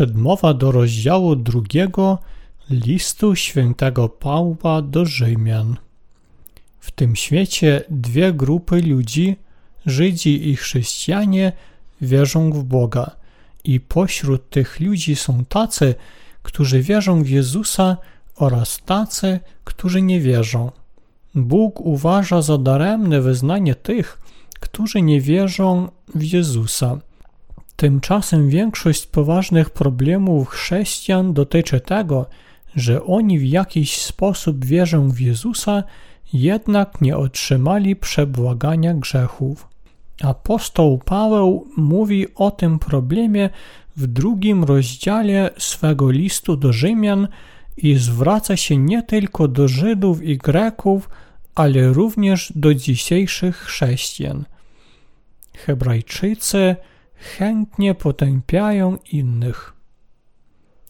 Przedmowa do rozdziału drugiego listu świętego Pawła do Rzymian. W tym świecie dwie grupy ludzi, Żydzi i chrześcijanie, wierzą w Boga. I pośród tych ludzi są tacy, którzy wierzą w Jezusa oraz tacy, którzy nie wierzą. Bóg uważa za daremne wyznanie tych, którzy nie wierzą w Jezusa. Tymczasem większość poważnych problemów chrześcijan dotyczy tego, że oni w jakiś sposób wierzą w Jezusa, jednak nie otrzymali przebłagania grzechów. Apostoł Paweł mówi o tym problemie w drugim rozdziale swego listu do Rzymian i zwraca się nie tylko do Żydów i Greków, ale również do dzisiejszych chrześcijan. Hebrajczycy chętnie potępiają innych.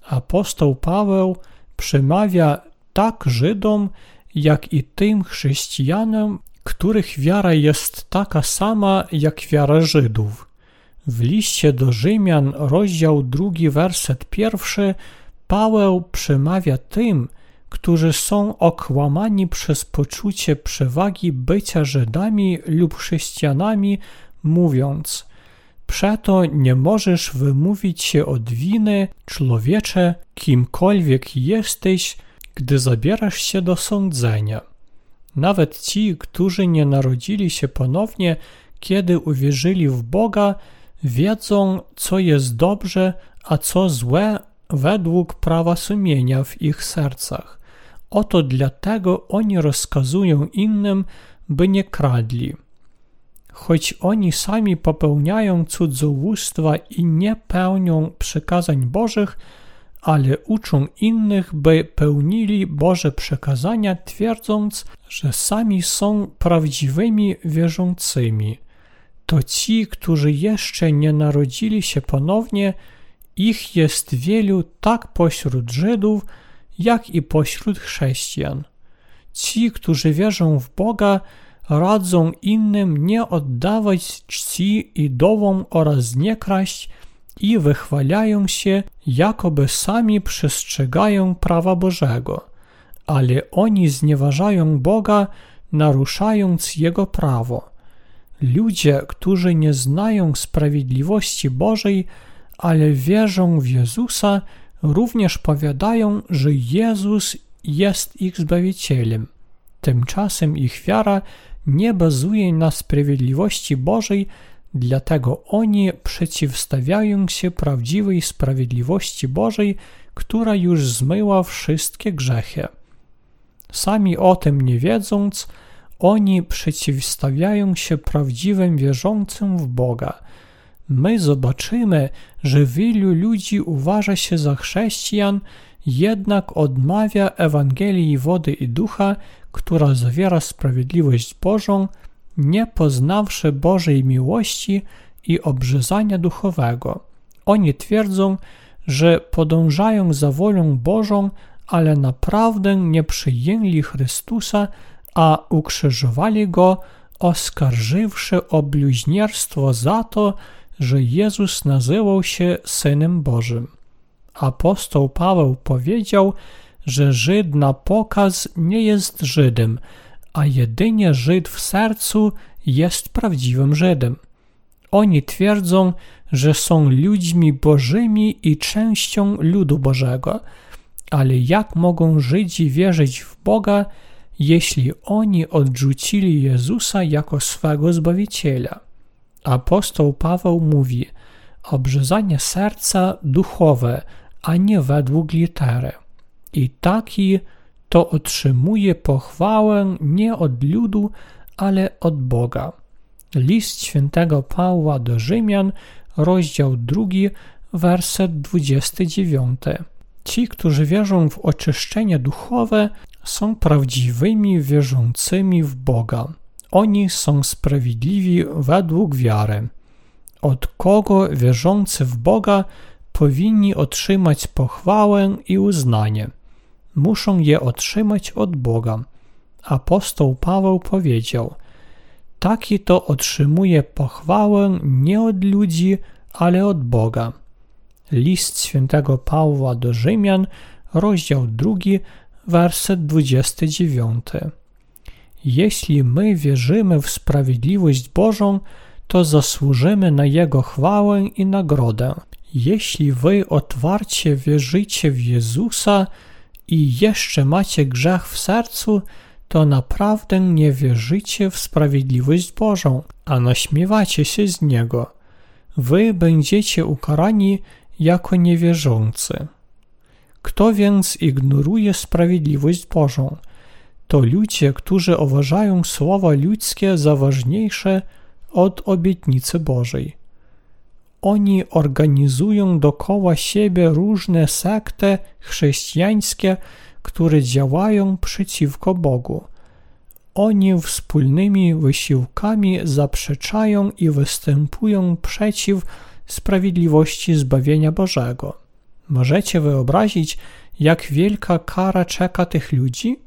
Apostoł Paweł przemawia tak Żydom, jak i tym chrześcijanom, których wiara jest taka sama jak wiara Żydów. W liście do Rzymian, rozdział drugi, werset pierwszy, Paweł przemawia tym, którzy są okłamani przez poczucie przewagi bycia Żydami lub chrześcijanami, mówiąc: Przeto nie możesz wymówić się od winy, człowiecze, kimkolwiek jesteś, gdy zabierasz się do sądzenia. Nawet ci, którzy nie narodzili się ponownie, kiedy uwierzyli w Boga, wiedzą, co jest dobrze, a co złe według prawa sumienia w ich sercach. Oto dlatego oni rozkazują innym, by nie kradli. Choć oni sami popełniają cudzołóstwa i nie pełnią przykazań Bożych, ale uczą innych, by pełnili Boże przekazania, twierdząc, że sami są prawdziwymi wierzącymi. To ci, którzy jeszcze nie narodzili się ponownie, ich jest wielu tak pośród Żydów, jak i pośród chrześcijan. Ci, którzy wierzą w Boga, radzą innym nie oddawać czci idowom oraz nie kraść i wychwalają się, jakoby sami przestrzegają prawa Bożego, ale oni znieważają Boga, naruszając Jego prawo. Ludzie, którzy nie znają sprawiedliwości Bożej, ale wierzą w Jezusa, również powiadają, że Jezus jest ich Zbawicielem. Tymczasem ich wiara nie bazuje na sprawiedliwości Bożej, dlatego oni przeciwstawiają się prawdziwej sprawiedliwości Bożej, która już zmyła wszystkie grzechy. Sami o tym nie wiedząc, oni przeciwstawiają się prawdziwym wierzącym w Boga. My zobaczymy, że wielu ludzi uważa się za chrześcijan, jednak odmawia Ewangelii wody i ducha, która zawiera sprawiedliwość Bożą, nie poznawszy Bożej miłości i obrzezania duchowego. Oni twierdzą, że podążają za wolą Bożą, ale naprawdę nie przyjęli Chrystusa, a ukrzyżowali Go, oskarżywszy o bluźnierstwo za to, że Jezus nazywał się Synem Bożym. Apostoł Paweł powiedział, że Żyd na pokaz nie jest Żydem, a jedynie Żyd w sercu jest prawdziwym Żydem. Oni twierdzą, że są ludźmi bożymi i częścią ludu Bożego, ale jak mogą Żydzi wierzyć w Boga, jeśli oni odrzucili Jezusa jako swego Zbawiciela? Apostoł Paweł mówi: obrzezanie serca duchowe, a nie według litery. I taki to otrzymuje pochwałę nie od ludu, ale od Boga. List świętego Pawła do Rzymian, rozdział 2, werset 29. Ci, którzy wierzą w oczyszczenie duchowe, są prawdziwymi wierzącymi w Boga. Oni są sprawiedliwi według wiary. Od kogo wierzący w Boga powinni otrzymać pochwałę i uznanie? Muszą je otrzymać od Boga. Apostoł Paweł powiedział: Taki to otrzymuje pochwałę nie od ludzi, ale od Boga. List świętego Pawła do Rzymian, rozdział 2, werset 29. Jeśli my wierzymy w sprawiedliwość Bożą, to zasłużymy na Jego chwałę i nagrodę. Jeśli wy otwarcie wierzycie w Jezusa i jeszcze macie grzech w sercu, to naprawdę nie wierzycie w sprawiedliwość Bożą, a naśmiewacie się z Niego. Wy będziecie ukarani jako niewierzący. Kto więc ignoruje sprawiedliwość Bożą? To ludzie, którzy uważają słowa ludzkie za ważniejsze od obietnicy Bożej. Oni organizują dookoła siebie różne sekty chrześcijańskie, które działają przeciwko Bogu. Oni wspólnymi wysiłkami zaprzeczają i występują przeciw sprawiedliwości zbawienia Bożego. Możecie wyobrazić, jak wielka kara czeka tych ludzi?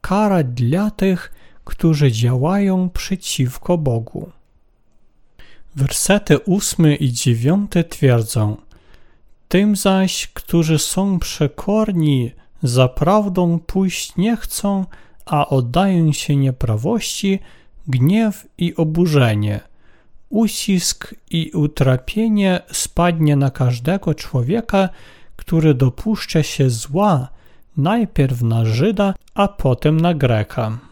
Kara dla tych, którzy działają przeciwko Bogu. Wersety ósmy i dziewiąty twierdzą: Tym zaś, którzy są przekorni, za prawdą pójść nie chcą, a oddają się nieprawości, gniew i oburzenie. Ucisk i utrapienie spadnie na każdego człowieka, który dopuszcza się zła, najpierw na Żyda, a potem na Greka.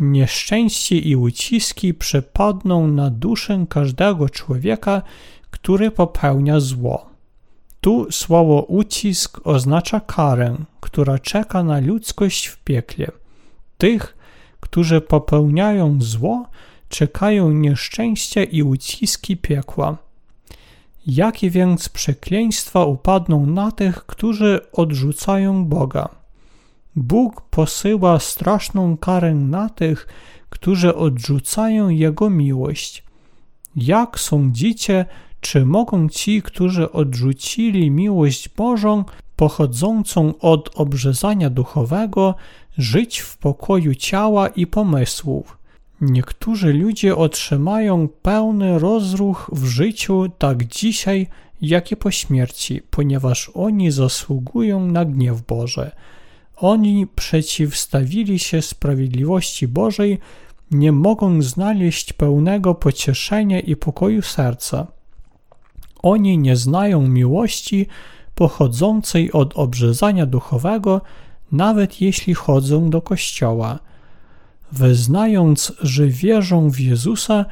Nieszczęście i uciski przypadną na duszę każdego człowieka, który popełnia zło. Tu słowo ucisk oznacza karę, która czeka na ludzkość w piekle. Tych, którzy popełniają zło, czekają nieszczęście i uciski piekła. Jakie więc przekleństwa upadną na tych, którzy odrzucają Boga? Bóg posyła straszną karę na tych, którzy odrzucają Jego miłość. Jak sądzicie, czy mogą ci, którzy odrzucili miłość Bożą, pochodzącą od obrzezania duchowego, żyć w pokoju ciała i pomysłów? Niektórzy ludzie otrzymają pełny rozruch w życiu tak dzisiaj, jak i po śmierci, ponieważ oni zasługują na gniew Boże. Oni przeciwstawili się sprawiedliwości Bożej, nie mogą znaleźć pełnego pocieszenia i pokoju serca. Oni nie znają miłości pochodzącej od obrzezania duchowego, nawet jeśli chodzą do kościoła. Wyznając, że wierzą w Jezusa,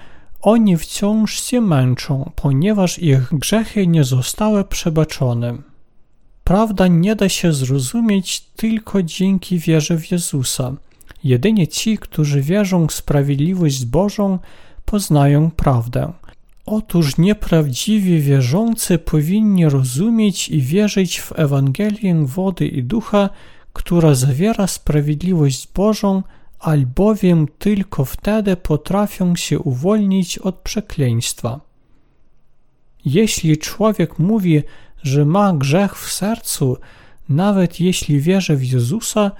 oni wciąż się męczą, ponieważ ich grzechy nie zostały przebaczone. Prawda nie da się zrozumieć tylko dzięki wierze w Jezusa. Jedynie ci, którzy wierzą w sprawiedliwość Bożą, poznają prawdę. Otóż nieprawdziwi wierzący powinni rozumieć i wierzyć w Ewangelię wody i ducha, która zawiera sprawiedliwość Bożą, albowiem tylko wtedy potrafią się uwolnić od przekleństwa. Jeśli człowiek mówi, że ma grzech w sercu, nawet jeśli wierzy w Jezusa,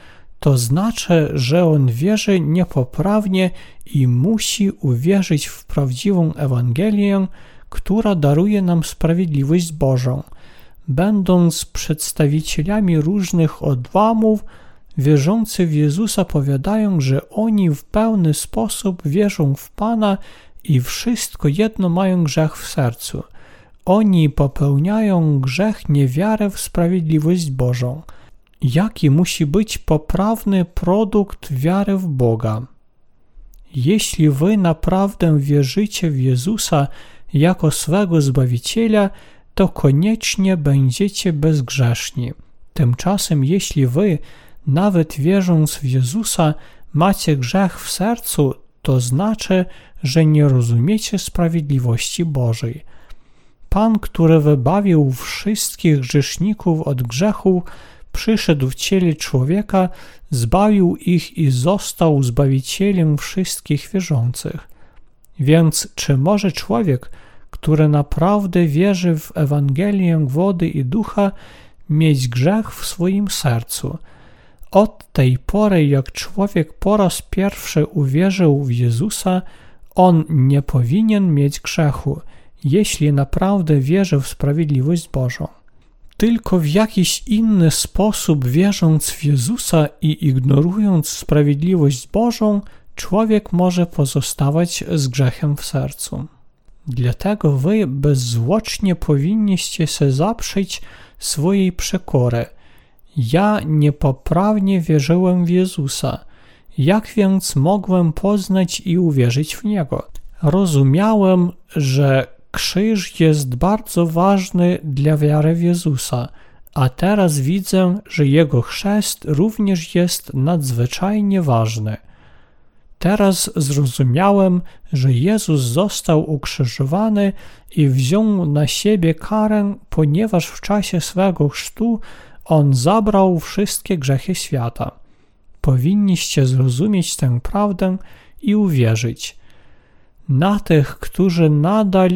to znaczy, że on wierzy niepoprawnie i musi uwierzyć w prawdziwą Ewangelię, która daruje nam sprawiedliwość Bożą. Będąc przedstawicielami różnych odłamów, wierzący w Jezusa powiadają, że oni w pełny sposób wierzą w Pana i wszystko jedno mają grzech w sercu – oni popełniają grzech niewiarę w sprawiedliwość Bożą. Jaki musi być poprawny produkt wiary w Boga? Jeśli wy naprawdę wierzycie w Jezusa jako swego Zbawiciela, to koniecznie będziecie bezgrzeszni. Tymczasem, jeśli wy, nawet wierząc w Jezusa, macie grzech w sercu, to znaczy, że nie rozumiecie sprawiedliwości Bożej. Pan, który wybawił wszystkich grzeszników od grzechu, przyszedł w ciele człowieka, zbawił ich i został zbawicielem wszystkich wierzących. Więc czy może człowiek, który naprawdę wierzy w Ewangelię wody i ducha, mieć grzech w swoim sercu? Od tej pory, jak człowiek po raz pierwszy uwierzył w Jezusa, on nie powinien mieć grzechu – jeśli naprawdę wierzę w sprawiedliwość Bożą. Tylko w jakiś inny sposób wierząc w Jezusa i ignorując sprawiedliwość Bożą, człowiek może pozostawać z grzechem w sercu. Dlatego wy bezzwłocznie powinniście się zaprzeć swojej przekory. Ja niepoprawnie wierzyłem w Jezusa. Jak więc mogłem poznać i uwierzyć w Niego? Rozumiałem, że krzyż jest bardzo ważny dla wiary w Jezusa, a teraz widzę, że Jego chrzest również jest nadzwyczajnie ważny. Teraz zrozumiałem, że Jezus został ukrzyżowany i wziął na siebie karę, ponieważ w czasie swego chrztu On zabrał wszystkie grzechy świata. Powinniście zrozumieć tę prawdę i uwierzyć. Na tych, którzy nadal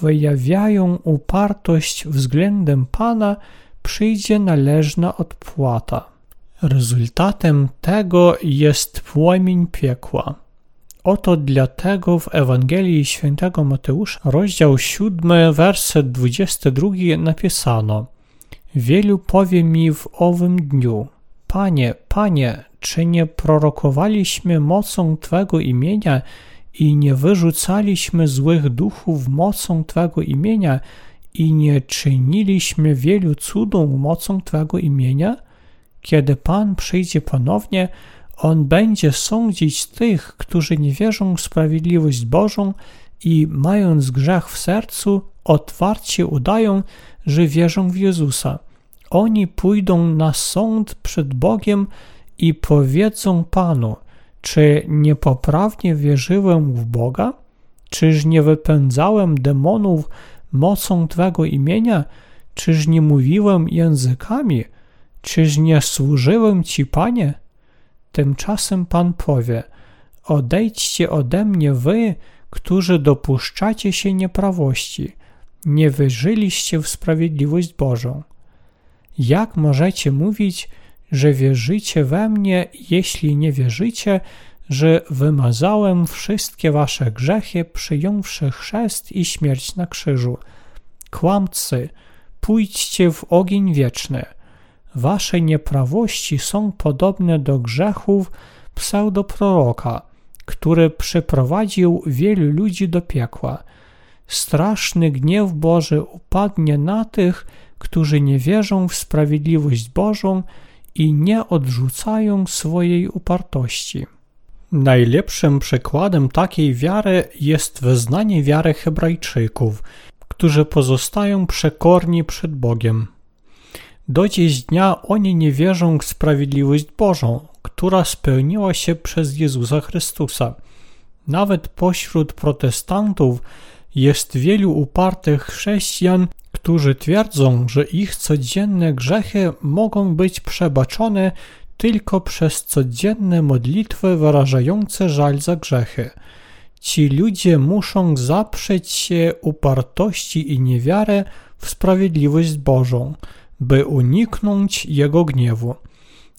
wyjawiają upartość względem Pana, przyjdzie należna odpłata. Rezultatem tego jest płomień piekła. Oto dlatego w Ewangelii Świętego Mateusza, rozdział 7, werset 22 napisano Wielu powie mi w owym dniu Panie, Panie, czy nie prorokowaliśmy mocą Twego imienia i nie wyrzucaliśmy złych duchów mocą Twego imienia i nie czyniliśmy wielu cudów mocą Twego imienia? Kiedy Pan przyjdzie ponownie, On będzie sądzić tych, którzy nie wierzą w sprawiedliwość Bożą i mając grzech w sercu, otwarcie udają, że wierzą w Jezusa. Oni pójdą na sąd przed Bogiem i powiedzą Panu, czy niepoprawnie wierzyłem w Boga? Czyż nie wypędzałem demonów mocą Twego imienia? Czyż nie mówiłem językami? Czyż nie służyłem Ci, Panie? Tymczasem Pan powie, odejdźcie ode mnie wy, którzy dopuszczacie się nieprawości, nie wierzyliście w sprawiedliwość Bożą. Jak możecie mówić, że wierzycie we mnie, jeśli nie wierzycie, że wymazałem wszystkie wasze grzechy, przyjąwszy chrzest i śmierć na krzyżu? Kłamcy, pójdźcie w ogień wieczny – Wasze nieprawości są podobne do grzechów pseudoproroka, który przyprowadził wielu ludzi do piekła. Straszny gniew Boży upadnie na tych, którzy nie wierzą w sprawiedliwość Bożą i nie odrzucają swojej upartości. Najlepszym przykładem takiej wiary jest wyznanie wiary Hebrajczyków, którzy pozostają przekorni przed Bogiem. Do dziś dnia oni nie wierzą w sprawiedliwość Bożą, która spełniła się przez Jezusa Chrystusa. Nawet pośród protestantów jest wielu upartych chrześcijan, którzy twierdzą, że ich codzienne grzechy mogą być przebaczone tylko przez codzienne modlitwy wyrażające żal za grzechy. Ci ludzie muszą zaprzeć się upartości i niewiarę w sprawiedliwość Bożą by uniknąć Jego gniewu.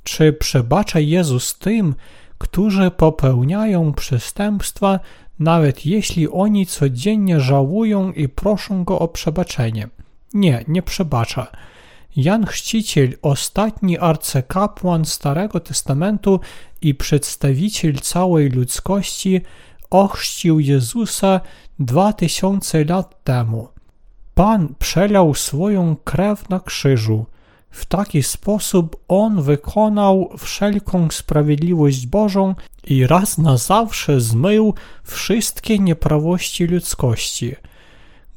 Czy przebacza Jezus tym, którzy popełniają przestępstwa, nawet jeśli oni codziennie żałują i proszą Go o przebaczenie? Nie, nie przebacza. Jan Chrzciciel, ostatni arcykapłan Starego Testamentu i przedstawiciel całej ludzkości, ochrzcił Jezusa dwa tysiące lat temu. Pan przelał swoją krew na krzyżu. W taki sposób On wykonał wszelką sprawiedliwość Bożą i raz na zawsze zmył wszystkie nieprawości ludzkości.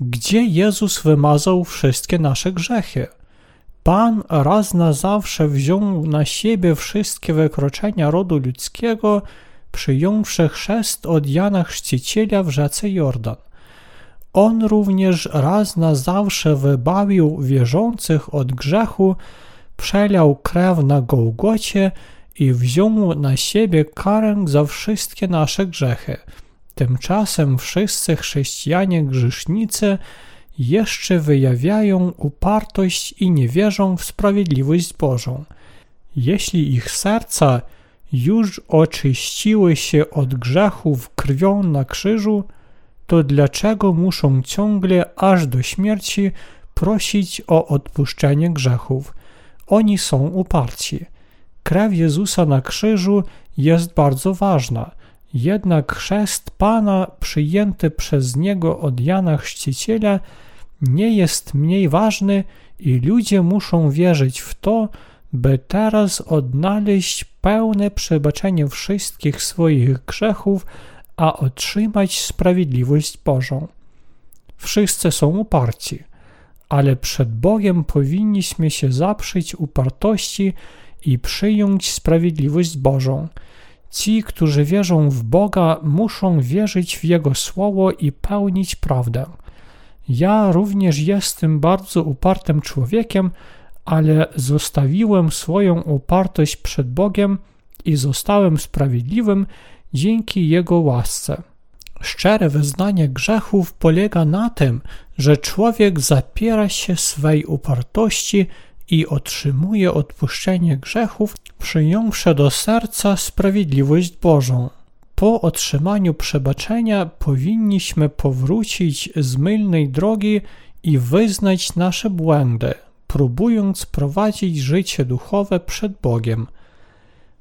Gdzie Jezus wymazał wszystkie nasze grzechy? Pan raz na zawsze wziął na siebie wszystkie wykroczenia rodu ludzkiego, przyjąwszy chrzest od Jana Chrzciciela w rzece Jordan. On również raz na zawsze wybawił wierzących od grzechu, przelał krew na Gołgocie i wziął na siebie karę za wszystkie nasze grzechy. Tymczasem wszyscy chrześcijanie grzesznicy jeszcze wyjawiają upartość i nie wierzą w sprawiedliwość Bożą. Jeśli ich serca już oczyściły się od grzechów krwią na krzyżu, to dlaczego muszą ciągle aż do śmierci prosić o odpuszczenie grzechów? Oni są uparci. Krew Jezusa na krzyżu jest bardzo ważna, jednak chrzest Pana przyjęty przez Niego od Jana Chrzciciela nie jest mniej ważny i ludzie muszą wierzyć w to, by teraz odnaleźć pełne przebaczenie wszystkich swoich grzechów, a otrzymać sprawiedliwość Bożą. Wszyscy są uparci, ale przed Bogiem powinniśmy się zaprzeć upartości i przyjąć sprawiedliwość Bożą. Ci, którzy wierzą w Boga, muszą wierzyć w Jego Słowo i pełnić prawdę. Ja również jestem bardzo upartym człowiekiem, ale zostawiłem swoją upartość przed Bogiem i zostałem sprawiedliwym dzięki Jego łasce. Szczere wyznanie grzechów polega na tym, że człowiek zapiera się swej upartości i otrzymuje odpuszczenie grzechów, przyjąwszy do serca sprawiedliwość Bożą. Po otrzymaniu przebaczenia powinniśmy powrócić z mylnej drogi i wyznać nasze błędy, próbując prowadzić życie duchowe przed Bogiem.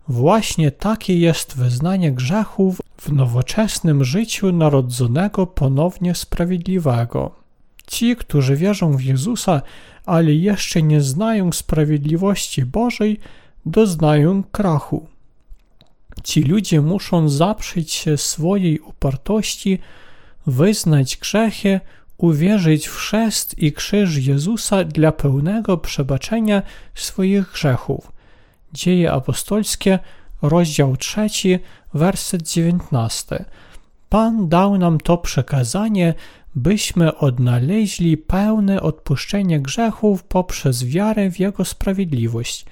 Właśnie takie jest wyznanie grzechów w nowoczesnym życiu narodzonego ponownie sprawiedliwego. Ci, którzy wierzą w Jezusa, ale jeszcze nie znają sprawiedliwości Bożej, doznają krachu. Ci ludzie muszą zaprzeć się swojej upartości, wyznać grzechy, uwierzyć w chrzest i krzyż Jezusa dla pełnego przebaczenia swoich grzechów. Dzieje apostolskie, rozdział 3, werset 19. Pan dał nam to przekazanie, byśmy odnaleźli pełne odpuszczenie grzechów poprzez wiarę w Jego sprawiedliwość.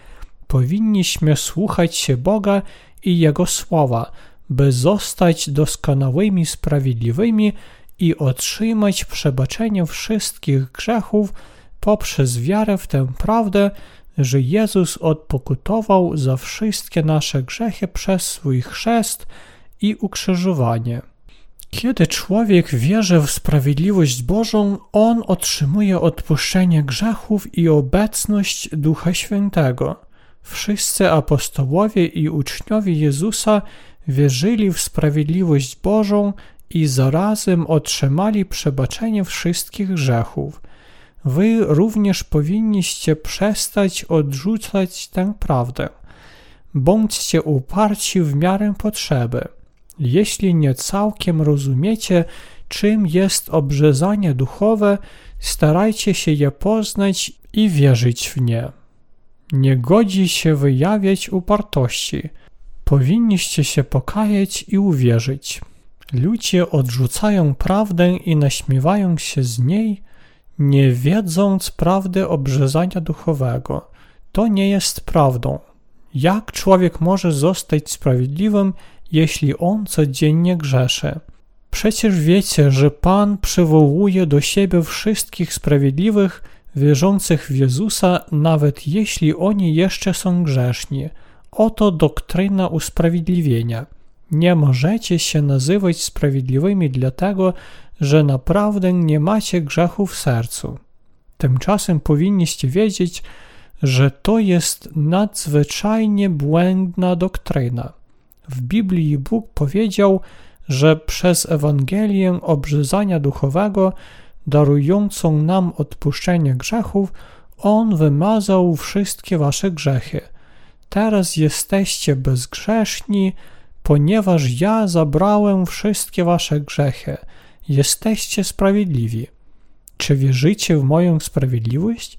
Powinniśmy słuchać się Boga i Jego słowa, by zostać doskonałymi, sprawiedliwymi i otrzymać przebaczenie wszystkich grzechów poprzez wiarę w tę prawdę, że Jezus odpokutował za wszystkie nasze grzechy przez swój chrzest i ukrzyżowanie. Kiedy człowiek wierzy w sprawiedliwość Bożą, on otrzymuje odpuszczenie grzechów i obecność Ducha Świętego. Wszyscy apostołowie i uczniowie Jezusa wierzyli w sprawiedliwość Bożą i zarazem otrzymali przebaczenie wszystkich grzechów. Wy również powinniście przestać odrzucać tę prawdę. Bądźcie uparci w miarę potrzeby. Jeśli nie całkiem rozumiecie, czym jest obrzezanie duchowe, starajcie się je poznać i wierzyć w nie. Nie godzi się wyjawiać upartości. Powinniście się pokajać i uwierzyć. Ludzie odrzucają prawdę i naśmiewają się z niej, nie wiedząc prawdy obrzezania duchowego. To nie jest prawdą. Jak człowiek może zostać sprawiedliwym, jeśli on codziennie grzeszy? Przecież wiecie, że Pan przywołuje do siebie wszystkich sprawiedliwych, wierzących w Jezusa, nawet jeśli oni jeszcze są grzeszni. Oto doktryna usprawiedliwienia. Nie możecie się nazywać sprawiedliwymi dlatego, że naprawdę nie macie grzechu w sercu. Tymczasem powinniście wiedzieć, że to jest nadzwyczajnie błędna doktryna. W Biblii Bóg powiedział, że przez Ewangelię obrzezania duchowego, darującą nam odpuszczenie grzechów, On wymazał wszystkie wasze grzechy. Teraz jesteście bezgrzeszni, ponieważ ja zabrałem wszystkie wasze grzechy. Jesteście sprawiedliwi. Czy wierzycie w moją sprawiedliwość?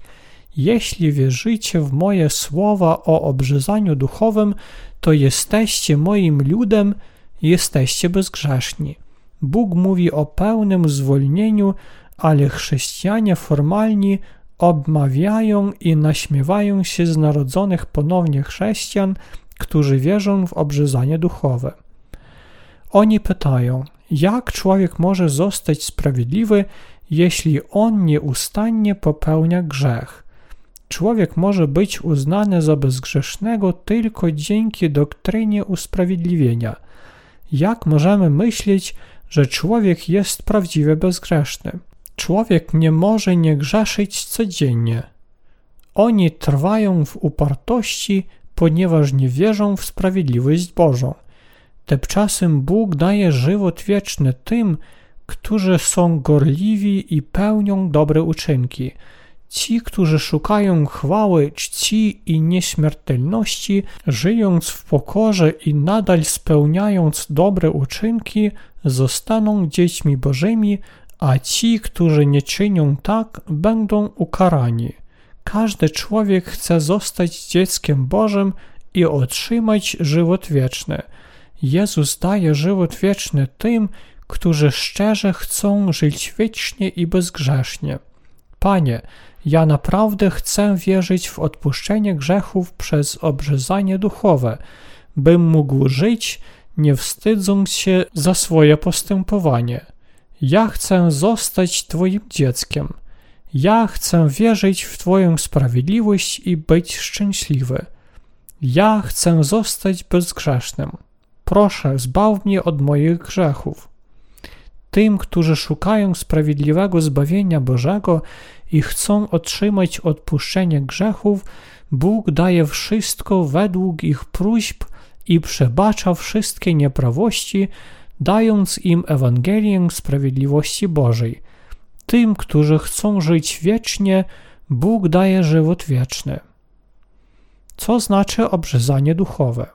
Jeśli wierzycie w moje słowa o obrzezaniu duchowym, to jesteście moim ludem, jesteście bezgrzeszni. Bóg mówi o pełnym zwolnieniu, ale chrześcijanie formalni obmawiają i naśmiewają się z narodzonych ponownie chrześcijan, którzy wierzą w obrzezanie duchowe. Oni pytają, jak człowiek może zostać sprawiedliwy, jeśli on nieustannie popełnia grzech? Człowiek może być uznany za bezgrzesznego tylko dzięki doktrynie usprawiedliwienia. Jak możemy myśleć, że człowiek jest prawdziwie bezgrzeszny. Człowiek nie może nie grzeszyć codziennie. Oni trwają w upartości, ponieważ nie wierzą w sprawiedliwość Bożą. Tymczasem Bóg daje żywot wieczny tym, którzy są gorliwi i pełnią dobre uczynki. Ci, którzy szukają chwały, czci i nieśmiertelności, żyjąc w pokorze i nadal spełniając dobre uczynki, zostaną dziećmi Bożymi, a ci, którzy nie czynią tak, będą ukarani. Każdy człowiek chce zostać dzieckiem Bożym i otrzymać żywot wieczny. Jezus daje żywot wieczny tym, którzy szczerze chcą żyć wiecznie i bezgrzesznie. Panie, ja naprawdę chcę wierzyć w odpuszczenie grzechów przez obrzezanie duchowe, bym mógł żyć, nie wstydząc się za swoje postępowanie. Ja chcę zostać Twoim dzieckiem. Ja chcę wierzyć w Twoją sprawiedliwość i być szczęśliwy. Ja chcę zostać bezgrzesznym. Proszę, zbaw mnie od moich grzechów. Tym, którzy szukają sprawiedliwego zbawienia Bożego i chcą otrzymać odpuszczenie grzechów, Bóg daje wszystko według ich próśb i przebacza wszystkie nieprawości, dając im Ewangelię sprawiedliwości Bożej. Tym, którzy chcą żyć wiecznie, Bóg daje żywot wieczny. Co znaczy obrzezanie duchowe?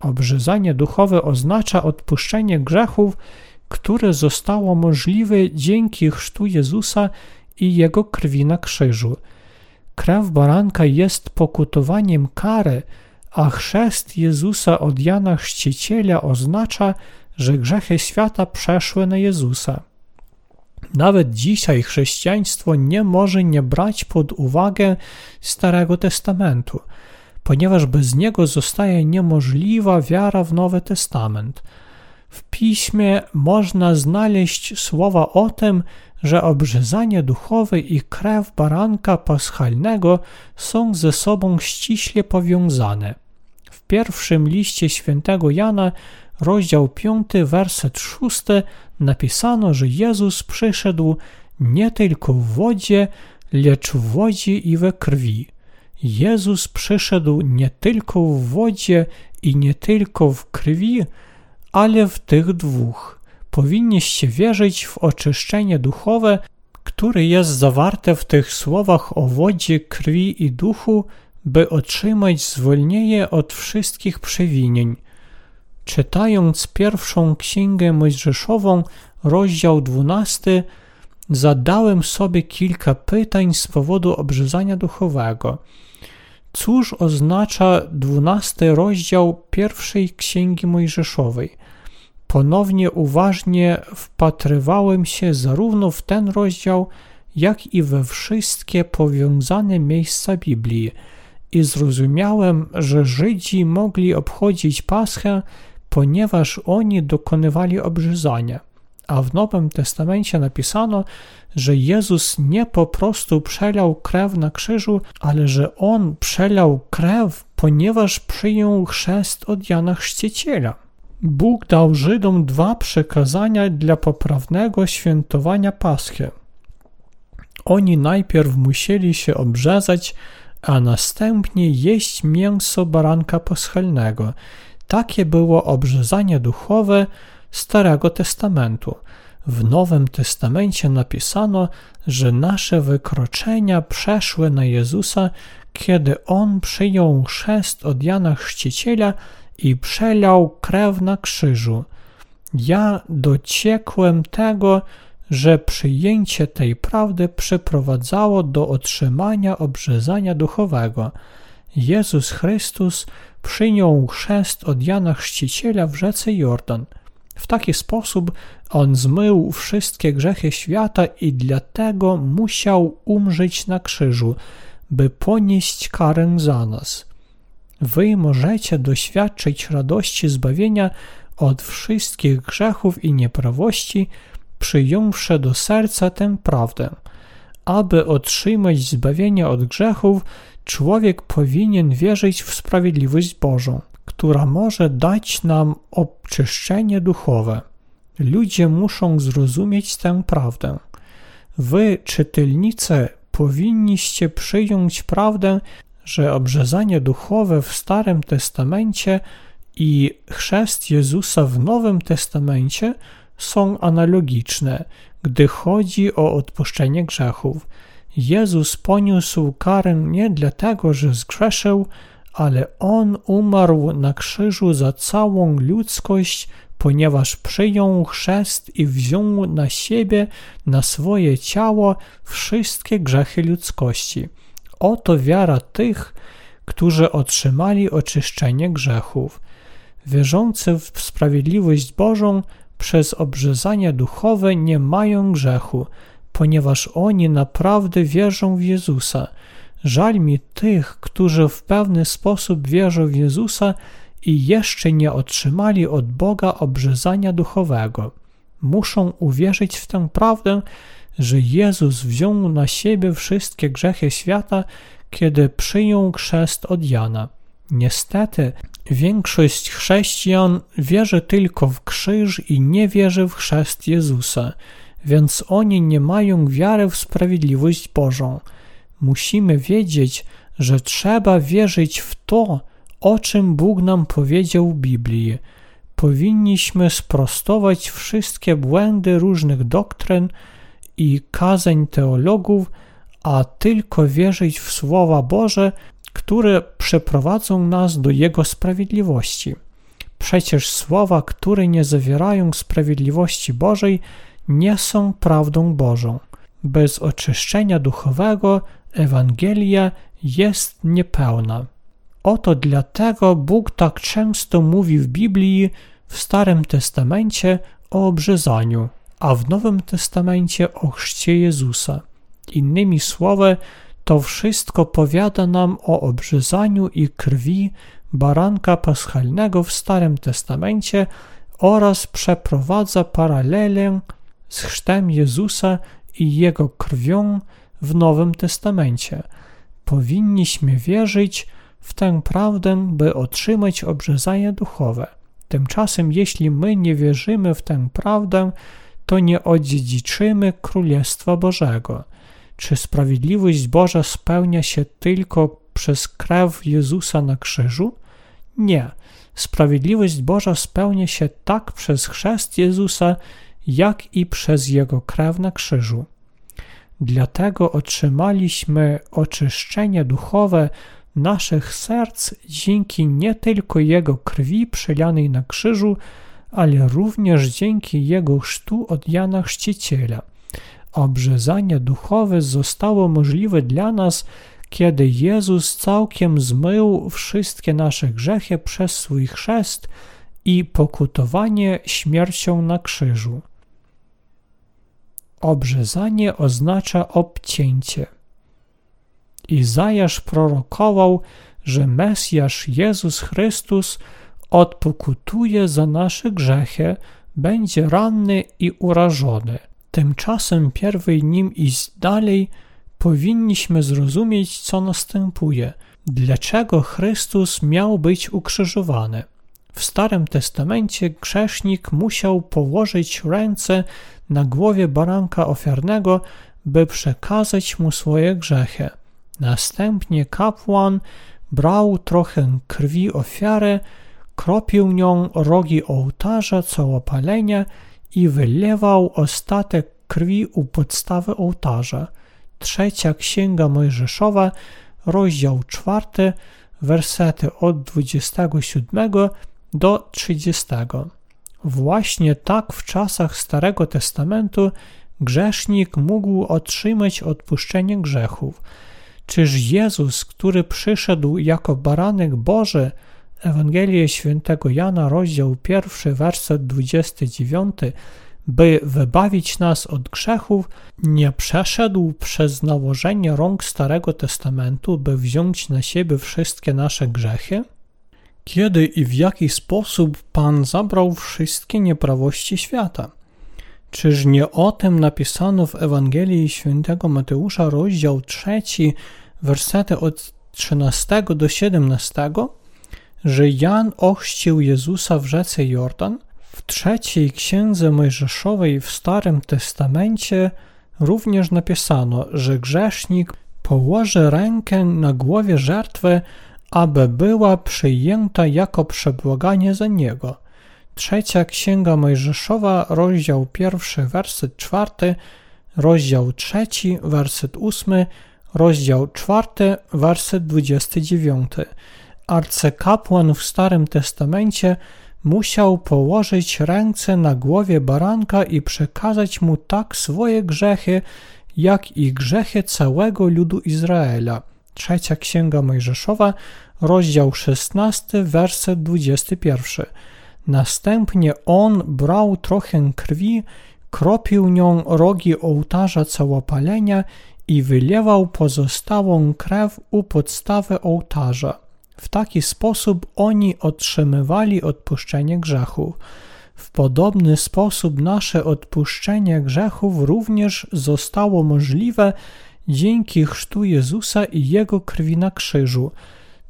Obrzezanie duchowe oznacza odpuszczenie grzechów, które zostało możliwe dzięki chrztu Jezusa i Jego krwi na krzyżu. Krew baranka jest pokutowaniem kary, a chrzest Jezusa od Jana Chrzciciela oznacza, że grzechy świata przeszły na Jezusa. Nawet dzisiaj chrześcijaństwo nie może nie brać pod uwagę Starego Testamentu, ponieważ bez niego zostaje niemożliwa wiara w Nowy Testament. W piśmie można znaleźć słowa o tym, że obrzezanie duchowe i krew baranka paschalnego są ze sobą ściśle powiązane. W pierwszym liście świętego Jana rozdział 5, werset 6 napisano, że Jezus przyszedł nie tylko w wodzie, lecz w wodzie i we krwi. Jezus przyszedł nie tylko w wodzie i nie tylko w krwi, ale w tych dwóch. Powinniście wierzyć w oczyszczenie duchowe, które jest zawarte w tych słowach o wodzie, krwi i duchu, by otrzymać zwolnienie od wszystkich przewinień. Czytając pierwszą księgę Mojżeszową, rozdział 12, zadałem sobie kilka pytań z powodu obrzezania duchowego. Cóż oznacza dwunasty rozdział pierwszej księgi Mojżeszowej? Ponownie uważnie wpatrywałem się zarówno w ten rozdział, jak i we wszystkie powiązane miejsca Biblii i zrozumiałem, że Żydzi mogli obchodzić Paschę ponieważ oni dokonywali obrzezania. A w Nowym Testamencie napisano, że Jezus nie po prostu przelał krew na krzyżu, ale że On przelał krew, ponieważ przyjął chrzest od Jana Chrzciciela. Bóg dał Żydom dwa przekazania dla poprawnego świętowania Paschy. Oni najpierw musieli się obrzezać, a następnie jeść mięso baranka paschalnego – takie było obrzezanie duchowe Starego Testamentu. W Nowym Testamencie napisano, że nasze wykroczenia przeszły na Jezusa, kiedy On przyjął chrzest od Jana Chrzciciela i przelał krew na krzyżu. Ja dociekłem tego, że przyjęcie tej prawdy przyprowadzało do otrzymania obrzezania duchowego. Jezus Chrystus przyjął chrzest od Jana Chrzciciela w rzece Jordan. W taki sposób on zmył wszystkie grzechy świata i dlatego musiał umrzeć na krzyżu, by ponieść karę za nas. Wy możecie doświadczyć radości zbawienia od wszystkich grzechów i nieprawości, przyjąwszy do serca tę prawdę. Aby otrzymać zbawienie od grzechów, człowiek powinien wierzyć w sprawiedliwość Bożą, która może dać nam oczyszczenie duchowe. Ludzie muszą zrozumieć tę prawdę. Wy, czytelnicy, powinniście przyjąć prawdę, że obrzezanie duchowe w Starym Testamencie i chrzest Jezusa w Nowym Testamencie są analogiczne, gdy chodzi o odpuszczenie grzechów. Jezus poniósł karę nie dlatego, że zgrzeszył, ale On umarł na krzyżu za całą ludzkość, ponieważ przyjął chrzest i wziął na siebie, na swoje ciało wszystkie grzechy ludzkości. Oto wiara tych, którzy otrzymali oczyszczenie grzechów. Wierzący w sprawiedliwość Bożą przez obrzezanie duchowe nie mają grzechu, ponieważ oni naprawdę wierzą w Jezusa. Żal mi tych, którzy w pewny sposób wierzą w Jezusa i jeszcze nie otrzymali od Boga obrzezania duchowego. Muszą uwierzyć w tę prawdę, że Jezus wziął na siebie wszystkie grzechy świata, kiedy przyjął chrzest od Jana. Niestety, większość chrześcijan wierzy tylko w krzyż i nie wierzy w chrzest Jezusa, więc oni nie mają wiary w sprawiedliwość Bożą. Musimy wiedzieć, że trzeba wierzyć w to, o czym Bóg nam powiedział w Biblii. Powinniśmy sprostować wszystkie błędy różnych doktryn i kazań teologów, a tylko wierzyć w Słowa Boże, które przeprowadzą nas do Jego sprawiedliwości. Przecież słowa, które nie zawierają sprawiedliwości Bożej, nie są prawdą Bożą. Bez oczyszczenia duchowego Ewangelia jest niepełna. Oto dlatego Bóg tak często mówi w Biblii, w Starym Testamencie o obrzezaniu, a w Nowym Testamencie o chrzcie Jezusa. Innymi słowy, to wszystko powiada nam o obrzezaniu i krwi baranka paschalnego w Starym Testamencie oraz przeprowadza paralelę z chrztem Jezusa i jego krwią w Nowym Testamencie. Powinniśmy wierzyć w tę prawdę, by otrzymać obrzezanie duchowe. Tymczasem, jeśli my nie wierzymy w tę prawdę, to nie odziedziczymy Królestwa Bożego. Czy sprawiedliwość Boża spełnia się tylko przez krew Jezusa na krzyżu? Nie. Sprawiedliwość Boża spełnia się tak przez chrzest Jezusa, jak i przez Jego krew na krzyżu. Dlatego otrzymaliśmy oczyszczenie duchowe naszych serc dzięki nie tylko Jego krwi przelanej na krzyżu, ale również dzięki Jego chrztu od Jana Chrzciciela. Obrzezanie duchowe zostało możliwe dla nas, kiedy Jezus całkiem zmył wszystkie nasze grzechy przez swój chrzest i pokutowanie śmiercią na krzyżu. Obrzezanie oznacza obcięcie. Izajasz prorokował, że Mesjasz Jezus Chrystus odpokutuje za nasze grzechy, będzie ranny i urażony. Tymczasem pierwej nim iść dalej, powinniśmy zrozumieć, co następuje. Dlaczego Chrystus miał być ukrzyżowany? W Starym Testamencie grzesznik musiał położyć ręce na głowie baranka ofiarnego, by przekazać mu swoje grzechy. Następnie kapłan brał trochę krwi ofiary, kropił nią rogi ołtarza całopalenia i wylewał ostatek krwi u podstawy ołtarza. Trzecia Księga Mojżeszowa, rozdział czwarty, wersety od 27 do 30. Właśnie tak w czasach Starego Testamentu grzesznik mógł otrzymać odpuszczenie grzechów. Czyż Jezus, który przyszedł jako baranek Boży, Ewangelię świętego Jana, rozdział 1, werset 29, by wybawić nas od grzechów, nie przeszedł przez nałożenie rąk Starego Testamentu, by wziąć na siebie wszystkie nasze grzechy? Kiedy i w jaki sposób Pan zabrał wszystkie nieprawości świata? Czyż nie o tym napisano w Ewangelii świętego Mateusza, rozdział 3, wersety od 13 do 17, że Jan ochrzcił Jezusa w rzece Jordan, W trzeciej księdze Mojżeszowej w Starym Testamencie również napisano, że grzesznik położy rękę na głowie żertwy, aby była przyjęta jako przebłaganie za niego. Trzecia Księga Mojżeszowa, rozdział pierwszy, werset czwarty, rozdział trzeci, werset ósmy, rozdział czwarty, werset dwudziesty dziewiąty. Arcykapłan w Starym Testamencie musiał położyć ręce na głowie baranka i przekazać mu tak swoje grzechy, jak i grzechy całego ludu Izraela. Trzecia Księga Mojżeszowa, rozdział 16, werset 21. Następnie on brał trochę krwi, kropił nią rogi ołtarza całopalenia i wylewał pozostałą krew u podstawy ołtarza. W taki sposób oni otrzymywali odpuszczenie grzechów. W podobny sposób nasze odpuszczenie grzechów również zostało możliwe dzięki chrztu Jezusa i Jego krwi na krzyżu.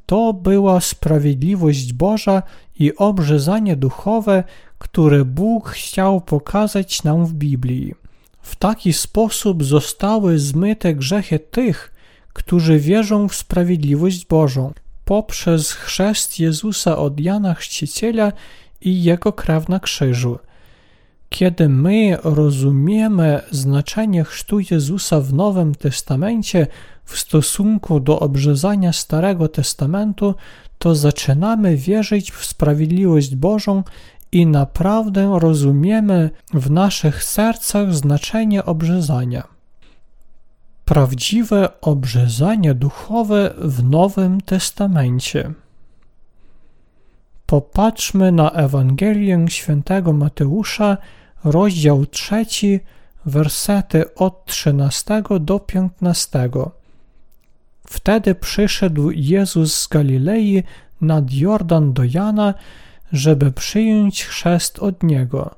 To była sprawiedliwość Boża i obrzezanie duchowe, które Bóg chciał pokazać nam w Biblii. W taki sposób zostały zmyte grzechy tych, którzy wierzą w sprawiedliwość Bożą poprzez chrzest Jezusa od Jana Chrzciciela i Jego krew na krzyżu. Kiedy my rozumiemy znaczenie chrztu Jezusa w Nowym Testamencie w stosunku do obrzezania Starego Testamentu, to zaczynamy wierzyć w sprawiedliwość Bożą i naprawdę rozumiemy w naszych sercach znaczenie obrzezania. Prawdziwe obrzezanie duchowe w Nowym Testamencie. Popatrzmy na Ewangelię świętego Mateusza, rozdział 3, wersety od 13 do 15. Wtedy przyszedł Jezus z Galilei nad Jordan do Jana, żeby przyjąć chrzest od niego.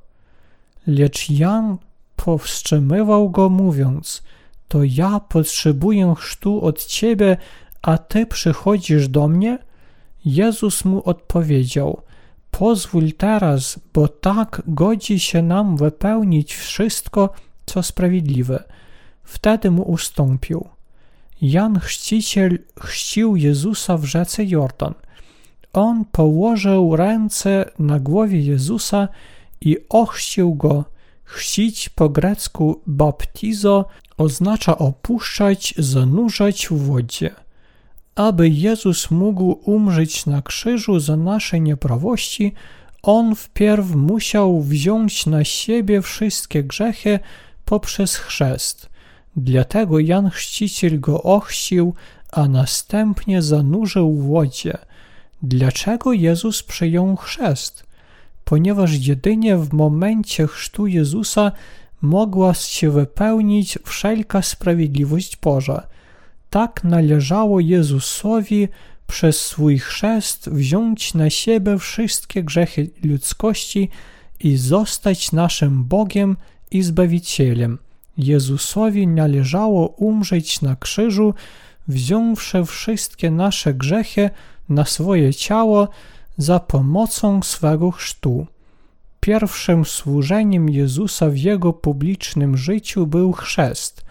Lecz Jan powstrzymywał go, mówiąc: To ja potrzebuję chrztu od ciebie, a ty przychodzisz do mnie? Jezus mu odpowiedział: Pozwól teraz, bo tak godzi się nam wypełnić wszystko, co sprawiedliwe. Wtedy mu ustąpił. Jan Chrzciciel chrzcił Jezusa w rzece Jordan. On położył ręce na głowie Jezusa i ochrzcił go. Chrzcić po grecku baptizo oznacza opuszczać, zanurzać w wodzie aby Jezus mógł umrzeć na krzyżu za nasze nieprawości, On wpierw musiał wziąć na siebie wszystkie grzechy poprzez chrzest. Dlatego Jan Chrzciciel go ochrzcił, a następnie zanurzył w wodzie. Dlaczego Jezus przyjął chrzest? Ponieważ jedynie w momencie chrztu Jezusa mogła się wypełnić wszelka sprawiedliwość Boża – tak należało Jezusowi przez swój chrzest wziąć na siebie wszystkie grzechy ludzkości i zostać naszym Bogiem i Zbawicielem. Jezusowi należało umrzeć na krzyżu, wziąwszy wszystkie nasze grzechy na swoje ciało za pomocą swego chrztu. Pierwszym służeniem Jezusa w jego publicznym życiu był chrzest.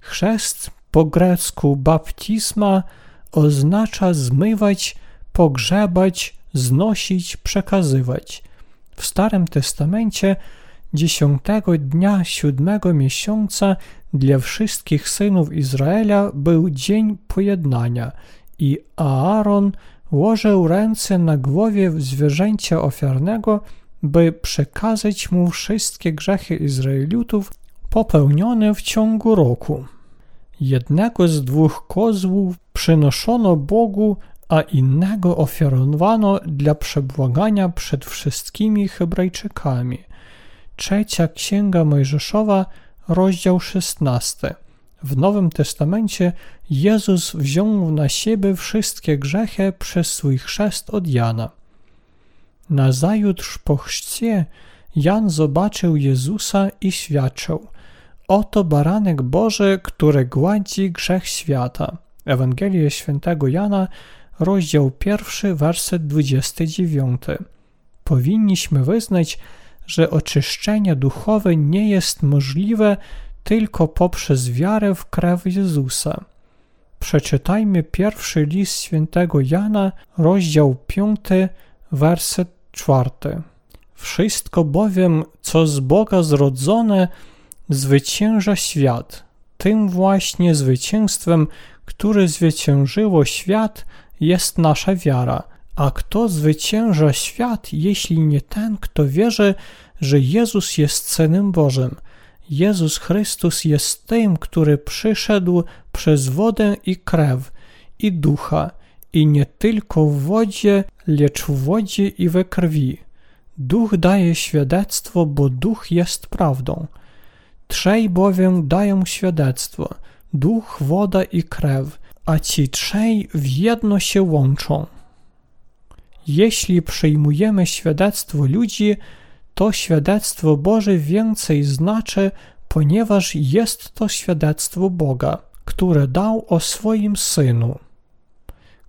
Chrzest po grecku baptisma oznacza zmywać, pogrzebać, znosić, przekazywać. W Starym Testamencie dziesiątego dnia siódmego miesiąca dla wszystkich synów Izraela był dzień pojednania i Aaron łożył ręce na głowie zwierzęcia ofiarnego, by przekazać mu wszystkie grzechy Izraelitów popełnione w ciągu roku. Jednego z dwóch kozłów przynoszono Bogu, a innego ofiarowano dla przebłagania przed wszystkimi Hebrajczykami. Trzecia Księga Mojżeszowa, rozdział 16. W Nowym Testamencie Jezus wziął na siebie wszystkie grzechy przez swój chrzest od Jana. Nazajutrz po chrzcie Jan zobaczył Jezusa i świadczył – Oto baranek Boży, który gładzi grzech świata. Ewangelia Świętego Jana, rozdział pierwszy, werset 29. powinniśmy wyznać, że oczyszczenie duchowe nie jest możliwe tylko poprzez wiarę w krew Jezusa. Przeczytajmy pierwszy list świętego Jana, rozdział 5, werset 4. Wszystko bowiem, co z Boga zrodzone, zwycięża świat. Tym właśnie zwycięstwem, które zwyciężyło świat, jest nasza wiara. A kto zwycięża świat, jeśli nie ten, kto wierzy, że Jezus jest Synem Bożym? Jezus Chrystus jest tym, który przyszedł przez wodę i krew i ducha, i nie tylko w wodzie, lecz w wodzie i we krwi. Duch daje świadectwo, bo duch jest prawdą. Trzej bowiem dają świadectwo: duch, woda i krew, a ci trzej w jedno się łączą. Jeśli przyjmujemy świadectwo ludzi, to świadectwo Boże więcej znaczy, ponieważ jest to świadectwo Boga, które dał o swoim Synu.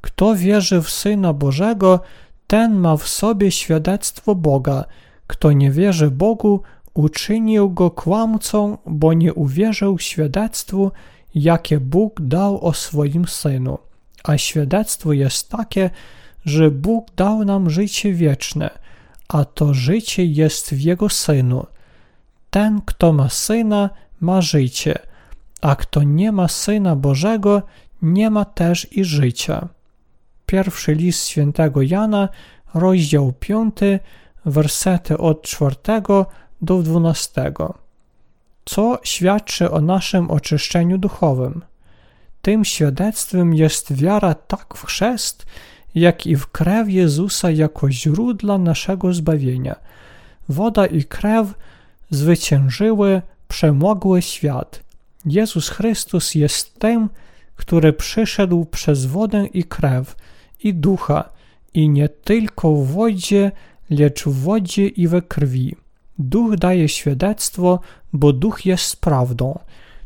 Kto wierzy w Syna Bożego, ten ma w sobie świadectwo Boga. Kto nie wierzy Bogu, uczynił go kłamcą, bo nie uwierzył świadectwu, jakie Bóg dał o swoim Synu. A świadectwo jest takie, że Bóg dał nam życie wieczne, a to życie jest w Jego Synu. Ten, kto ma Syna, ma życie, a kto nie ma Syna Bożego, nie ma też i życia. Pierwszy list świętego Jana, rozdział 5, wersety od 4 do 12. Co świadczy o naszym oczyszczeniu duchowym? Tym świadectwem jest wiara tak w chrzest, jak i w krew Jezusa jako źródła naszego zbawienia. Woda i krew zwyciężyły, przemogły świat. Jezus Chrystus jest tym, który przyszedł przez wodę i krew i ducha, i nie tylko w wodzie, lecz w wodzie i we krwi. Duch daje świadectwo, bo duch jest prawdą.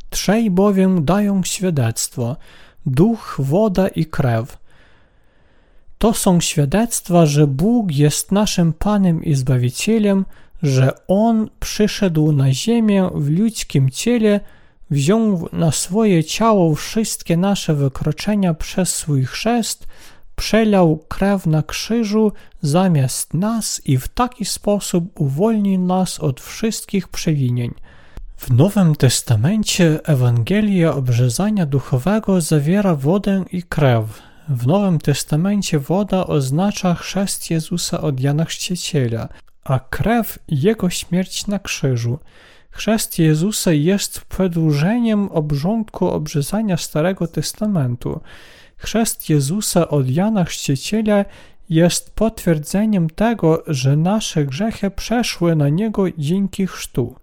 Trzej bowiem dają świadectwo: duch, woda i krew. To są świadectwa, że Bóg jest naszym Panem i Zbawicielem, że On przyszedł na ziemię w ludzkim ciele, wziął na swoje ciało wszystkie nasze wykroczenia przez swój chrzest, przelał krew na krzyżu zamiast nas i w taki sposób uwolnił nas od wszystkich przewinień. W Nowym Testamencie Ewangelia obrzezania duchowego zawiera wodę i krew. W Nowym Testamencie woda oznacza chrzest Jezusa od Jana Chrzciciela, a krew Jego śmierć na krzyżu. Chrzest Jezusa jest przedłużeniem obrządku obrzezania Starego Testamentu. Chrzest Jezusa od Jana Chrzciciela jest potwierdzeniem tego, że nasze grzechy przeszły na Niego dzięki chrztu.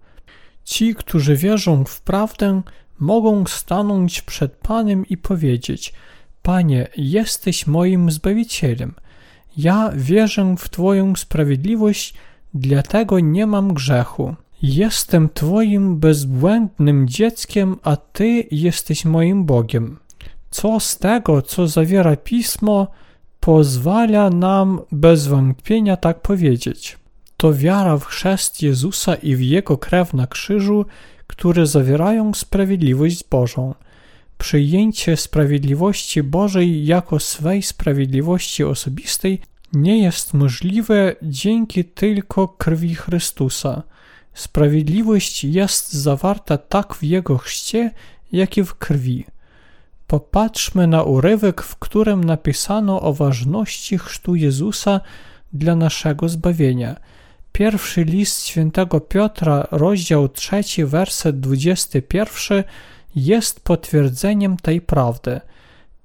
Ci, którzy wierzą w prawdę, mogą stanąć przed Panem i powiedzieć: Panie, jesteś moim zbawicielem. Ja wierzę w Twoją sprawiedliwość, dlatego nie mam grzechu. Jestem Twoim bezbłędnym dzieckiem, a Ty jesteś moim Bogiem. Co z tego, co zawiera pismo, pozwala nam bez wątpienia tak powiedzieć. To wiara w chrzest Jezusa i w Jego krew na krzyżu, które zawierają sprawiedliwość Bożą. Przyjęcie sprawiedliwości Bożej jako swej sprawiedliwości osobistej nie jest możliwe dzięki tylko krwi Chrystusa. Sprawiedliwość jest zawarta tak w Jego chrzcie, jak i w krwi. Popatrzmy na urywek, w którym napisano o ważności chrztu Jezusa dla naszego zbawienia. Pierwszy list świętego Piotra, rozdział 3, werset 21 jest potwierdzeniem tej prawdy.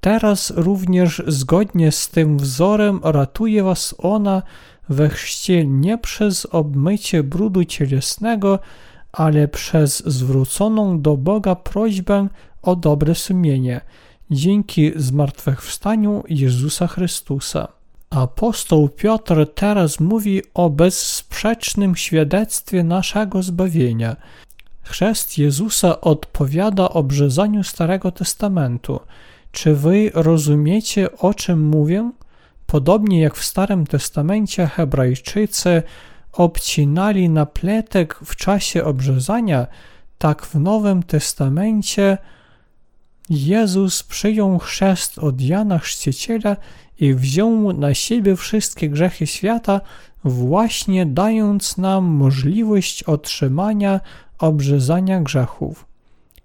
Teraz również zgodnie z tym wzorem ratuje was ona we chrzcie nie przez obmycie brudu cielesnego, ale przez zwróconą do Boga prośbę o dobre sumienie, dzięki zmartwychwstaniu Jezusa Chrystusa. Apostoł Piotr teraz mówi o bezsprzecznym świadectwie naszego zbawienia. Chrzest Jezusa odpowiada obrzezaniu Starego Testamentu. Czy wy rozumiecie, o czym mówię? Podobnie jak w Starym Testamencie Hebrajczycy obcinali napletek w czasie obrzezania, tak w Nowym Testamencie Jezus przyjął chrzest od Jana Chrzciciela i wziął na siebie wszystkie grzechy świata, właśnie dając nam możliwość otrzymania obrzezania grzechów.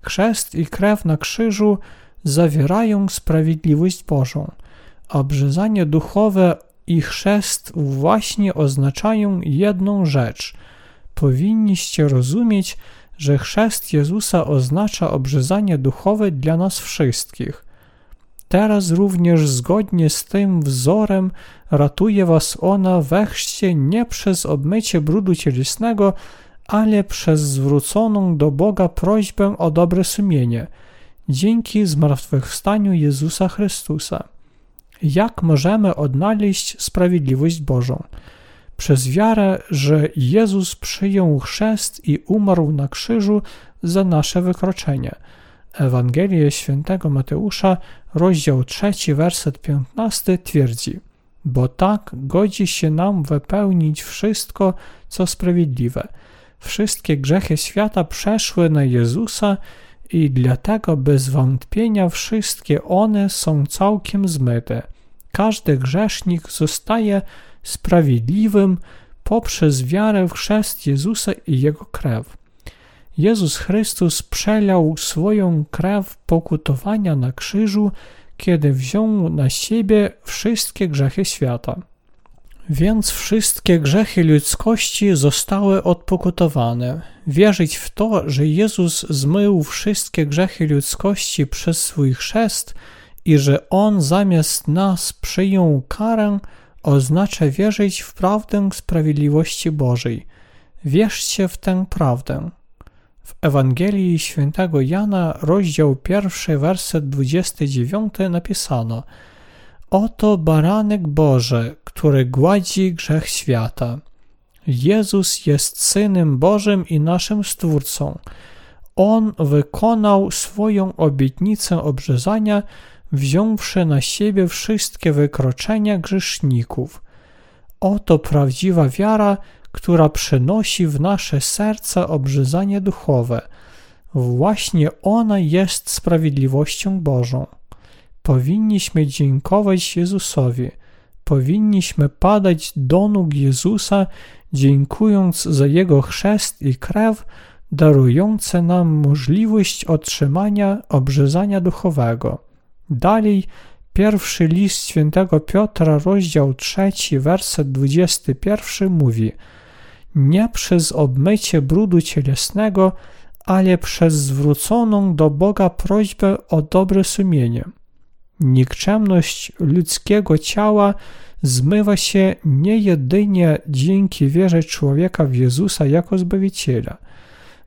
Chrzest i krew na krzyżu zawierają sprawiedliwość Bożą. Obrzezanie duchowe i chrzest właśnie oznaczają jedną rzecz. Powinniście rozumieć, że chrzest Jezusa oznacza obrzezanie duchowe dla nas wszystkich. Teraz również zgodnie z tym wzorem ratuje was ona we chrzcie nie przez obmycie brudu cielesnego, ale przez zwróconą do Boga prośbę o dobre sumienie, dzięki zmartwychwstaniu Jezusa Chrystusa. Jak możemy odnaleźć sprawiedliwość Bożą? Przez wiarę, że Jezus przyjął chrzest i umarł na krzyżu za nasze wykroczenie. Ewangelia świętego Mateusza, rozdział 3, werset 15 twierdzi: Bo tak godzi się nam wypełnić wszystko, co sprawiedliwe. Wszystkie grzechy świata przeszły na Jezusa i dlatego bez wątpienia wszystkie one są całkiem zmyte. Każdy grzesznik zostaje sprawiedliwym poprzez wiarę w chrzest Jezusa i Jego krew. Jezus Chrystus przelał swoją krew pokutowania na krzyżu, kiedy wziął na siebie wszystkie grzechy świata. Więc wszystkie grzechy ludzkości zostały odpokutowane. Wierzyć w to, że Jezus zmył wszystkie grzechy ludzkości przez swój chrzest i że On zamiast nas przyjął karę, oznacza wierzyć w prawdę sprawiedliwości Bożej. Wierzcie w tę prawdę. W Ewangelii Świętego Jana, rozdział pierwszy, werset 29 napisano Oto baranek Boże, który gładzi grzech świata. Jezus jest Synem Bożym i naszym Stwórcą. On wykonał swoją obietnicę obrzezania, wziąwszy na siebie wszystkie wykroczenia grzeszników. Oto prawdziwa wiara, która przynosi w nasze serca obrzezanie duchowe. Właśnie ona jest sprawiedliwością Bożą. Powinniśmy dziękować Jezusowi. Powinniśmy padać do nóg Jezusa, dziękując za Jego chrzest i krew, darujące nam możliwość otrzymania obrzezania duchowego. Dalej, pierwszy list świętego Piotra, rozdział 3, werset 21 mówi Nie przez obmycie brudu cielesnego, ale przez zwróconą do Boga prośbę o dobre sumienie. Nikczemność ludzkiego ciała zmywa się nie jedynie dzięki wierze człowieka w Jezusa jako Zbawiciela.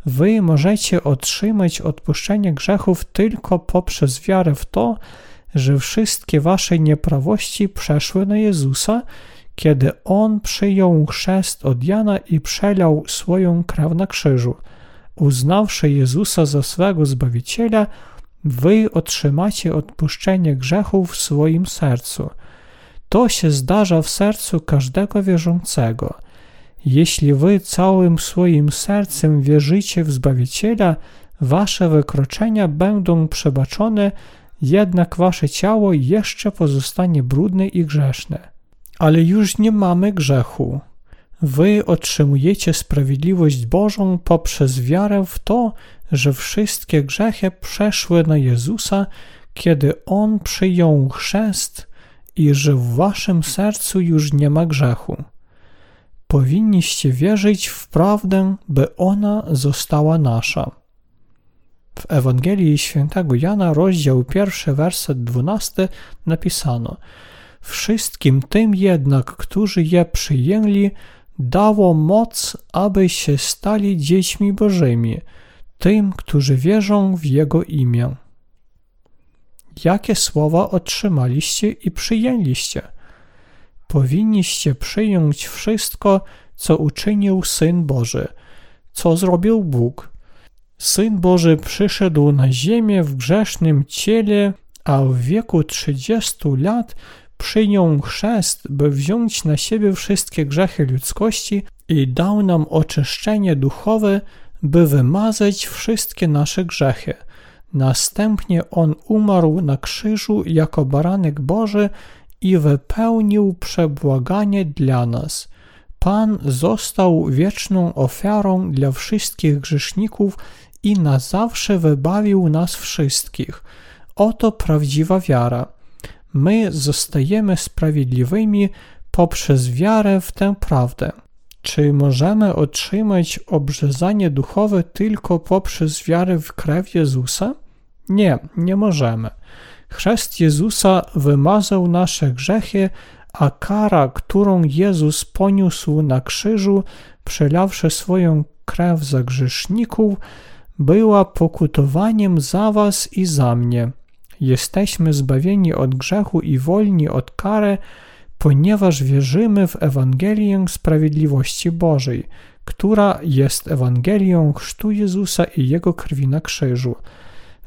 Wy możecie otrzymać odpuszczenie grzechów tylko poprzez wiarę w to, że wszystkie wasze nieprawości przeszły na Jezusa, kiedy On przyjął chrzest od Jana i przelał swoją krew na krzyżu. Uznawszy Jezusa za swego Zbawiciela, wy otrzymacie odpuszczenie grzechów w swoim sercu. To się zdarza w sercu każdego wierzącego. Jeśli wy całym swoim sercem wierzycie w Zbawiciela, wasze wykroczenia będą przebaczone, jednak wasze ciało jeszcze pozostanie brudne i grzeszne. Ale już nie mamy grzechu. Wy otrzymujecie sprawiedliwość Bożą poprzez wiarę w to, że wszystkie grzechy przeszły na Jezusa, kiedy On przyjął chrzest i że w waszym sercu już nie ma grzechu. Powinniście wierzyć w prawdę, by ona została nasza. W Ewangelii Świętego Jana, rozdział 1, werset 12 napisano Wszystkim tym jednak, którzy je przyjęli, dało moc, aby się stali dziećmi Bożymi, tym, którzy wierzą w Jego imię. Jakie słowa otrzymaliście i przyjęliście? Powinniście przyjąć wszystko, co uczynił Syn Boży, co zrobił Bóg. Syn Boży przyszedł na ziemię w grzesznym ciele, a w wieku 30 lat przyjął chrzest, by wziąć na siebie wszystkie grzechy ludzkości i dał nam oczyszczenie duchowe, by wymazać wszystkie nasze grzechy. Następnie On umarł na krzyżu jako baranek Boży i wypełnił przebłaganie dla nas. Pan został wieczną ofiarą dla wszystkich grzeszników i na zawsze wybawił nas wszystkich. Oto prawdziwa wiara. My zostajemy sprawiedliwymi poprzez wiarę w tę prawdę. Czy możemy otrzymać obrzezanie duchowe tylko poprzez wiarę w krew Jezusa? Nie, nie możemy. Chrzest Jezusa wymazał nasze grzechy, a kara, którą Jezus poniósł na krzyżu, przelawszy swoją krew za grzeszników, była pokutowaniem za was i za mnie. Jesteśmy zbawieni od grzechu i wolni od kary, ponieważ wierzymy w Ewangelię Sprawiedliwości Bożej, która jest Ewangelią chrztu Jezusa i Jego krwi na krzyżu.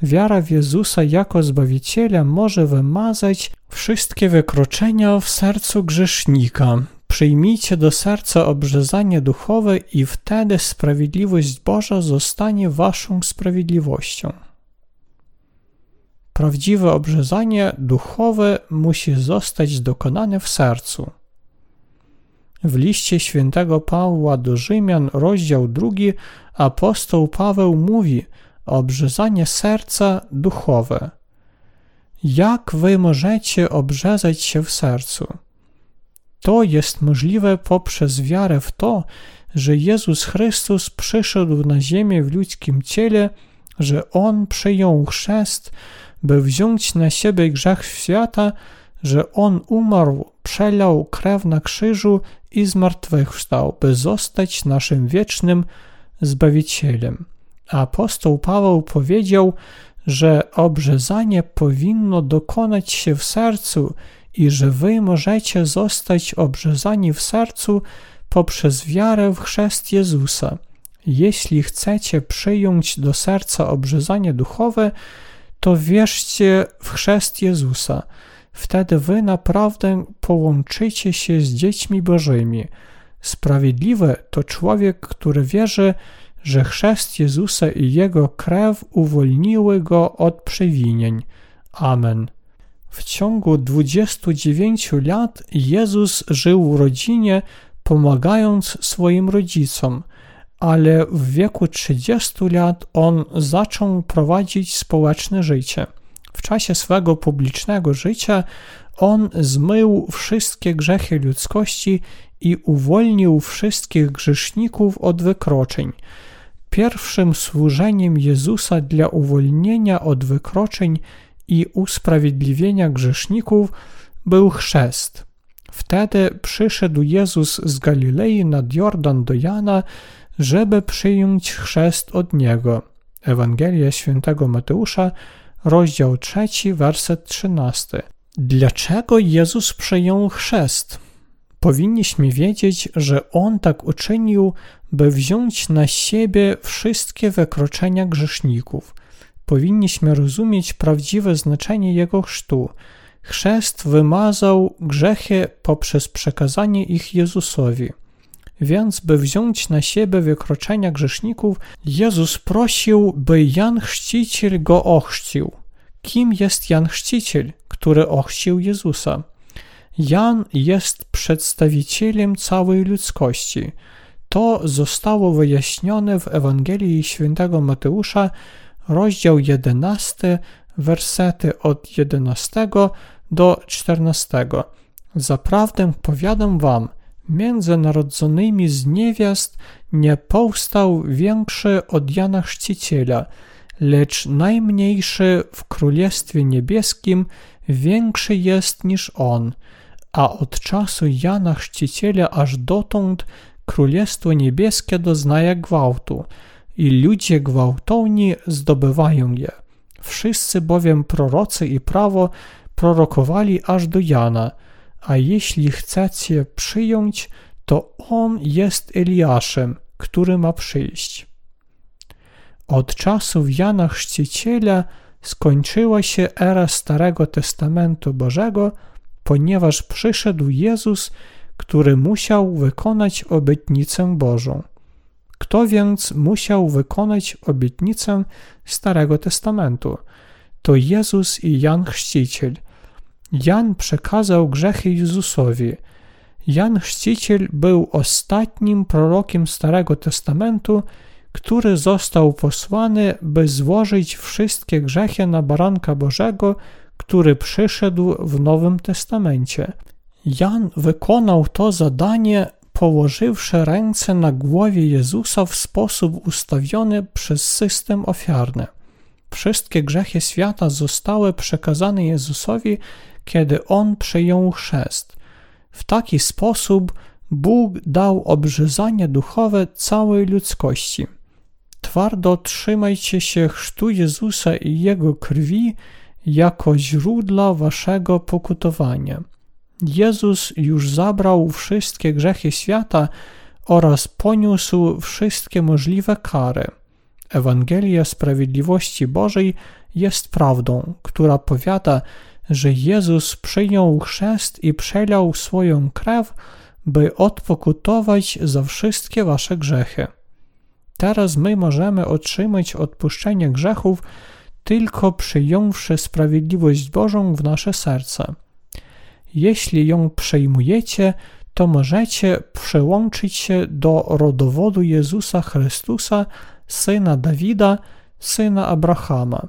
Wiara w Jezusa jako Zbawiciela może wymazać wszystkie wykroczenia w sercu grzesznika. Przyjmijcie do serca obrzezanie duchowe i wtedy sprawiedliwość Boża zostanie waszą sprawiedliwością. Prawdziwe obrzezanie duchowe musi zostać dokonane w sercu. W liście świętego Pawła do Rzymian, rozdział drugi, apostoł Paweł mówi obrzezanie serca duchowe. Jak wy możecie obrzezać się w sercu? To jest możliwe poprzez wiarę w to, że Jezus Chrystus przyszedł na ziemię w ludzkim ciele, że On przyjął chrzest, by wziąć na siebie grzech świata, że On umarł, przelał krew na krzyżu i zmartwychwstał, by zostać naszym wiecznym Zbawicielem. Apostoł Paweł powiedział, że obrzezanie powinno dokonać się w sercu i że wy możecie zostać obrzezani w sercu poprzez wiarę w chrzest Jezusa. Jeśli chcecie przyjąć do serca obrzezanie duchowe, to wierzcie w chrzest Jezusa. Wtedy wy naprawdę połączycie się z dziećmi Bożymi. Sprawiedliwy to człowiek, który wierzy, że chrzest Jezusa i Jego krew uwolniły go od przewinień. Amen. W ciągu 29 lat Jezus żył w rodzinie, pomagając swoim rodzicom, ale w wieku 30 lat on zaczął prowadzić społeczne życie. W czasie swego publicznego życia on zmył wszystkie grzechy ludzkości i uwolnił wszystkich grzeszników od wykroczeń. Pierwszym służeniem Jezusa dla uwolnienia od wykroczeń i usprawiedliwienia grzeszników był chrzest. Wtedy przyszedł Jezus z Galilei nad Jordan do Jana, żeby przyjąć chrzest od niego. Ewangelia świętego Mateusza, rozdział 3, werset 13. Dlaczego Jezus przyjął chrzest? Powinniśmy wiedzieć, że On tak uczynił, by wziąć na siebie wszystkie wykroczenia grzeszników. Powinniśmy rozumieć prawdziwe znaczenie Jego chrztu. Chrzest wymazał grzechy poprzez przekazanie ich Jezusowi. Więc, by wziąć na siebie wykroczenia grzeszników, Jezus prosił, by Jan Chrzciciel go ochrzcił. Kim jest Jan Chrzciciel, który ochrzcił Jezusa? Jan jest przedstawicielem całej ludzkości. To zostało wyjaśnione w Ewangelii Świętego Mateusza, rozdział 11, wersety od 11 do 14. Zaprawdę powiadam wam, między narodzonymi z niewiast nie powstał większy od Jana Chrzciciela, lecz najmniejszy w Królestwie Niebieskim większy jest niż on – a od czasu Jana Chrzciciela aż dotąd Królestwo Niebieskie doznaje gwałtu i ludzie gwałtowni zdobywają je. Wszyscy bowiem prorocy i prawo prorokowali aż do Jana, a jeśli chcecie przyjąć, to on jest Eliaszem, który ma przyjść. Od czasów Jana Chrzciciela skończyła się era Starego Testamentu Bożego, ponieważ przyszedł Jezus, który musiał wykonać obietnicę Bożą. Kto więc musiał wykonać obietnicę Starego Testamentu? To Jezus i Jan Chrzciciel. Jan przekazał grzechy Jezusowi. Jan Chrzciciel był ostatnim prorokiem Starego Testamentu, który został posłany, by złożyć wszystkie grzechy na baranka Bożego, który przyszedł w Nowym Testamencie. Jan wykonał to zadanie, położywszy ręce na głowie Jezusa w sposób ustawiony przez system ofiarny. Wszystkie grzechy świata zostały przekazane Jezusowi, kiedy on przyjął chrzest. W taki sposób Bóg dał obrzezanie duchowe całej ludzkości. Twardo trzymajcie się chrztu Jezusa i Jego krwi jako źródła waszego pokutowania. Jezus już zabrał wszystkie grzechy świata oraz poniósł wszystkie możliwe kary. Ewangelia Sprawiedliwości Bożej jest prawdą, która powiada, że Jezus przyjął chrzest i przelał swoją krew, by odpokutować za wszystkie wasze grzechy. Teraz my możemy otrzymać odpuszczenie grzechów tylko przyjąwszy sprawiedliwość Bożą w nasze serce. Jeśli ją przejmujecie, to możecie przyłączyć się do rodowodu Jezusa Chrystusa, syna Dawida, syna Abrahama.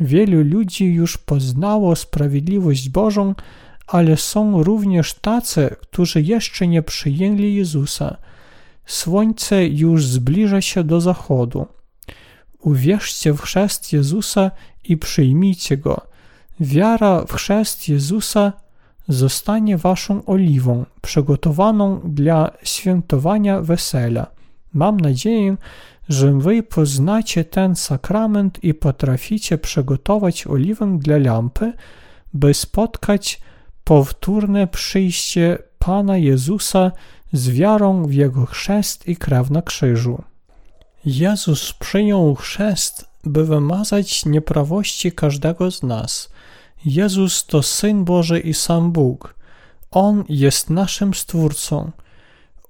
Wielu ludzi już poznało sprawiedliwość Bożą, ale są również tacy, którzy jeszcze nie przyjęli Jezusa. Słońce już zbliża się do zachodu. Uwierzcie w chrzest Jezusa i przyjmijcie go. Wiara w chrzest Jezusa zostanie waszą oliwą, przygotowaną dla świętowania wesela. Mam nadzieję, że wy poznacie ten sakrament i potraficie przygotować oliwę dla lampy, by spotkać powtórne przyjście Pana Jezusa z wiarą w Jego chrzest i krew na krzyżu. Jezus przyjął chrzest, by wymazać nieprawości każdego z nas. Jezus to Syn Boży i sam Bóg. On jest naszym Stwórcą.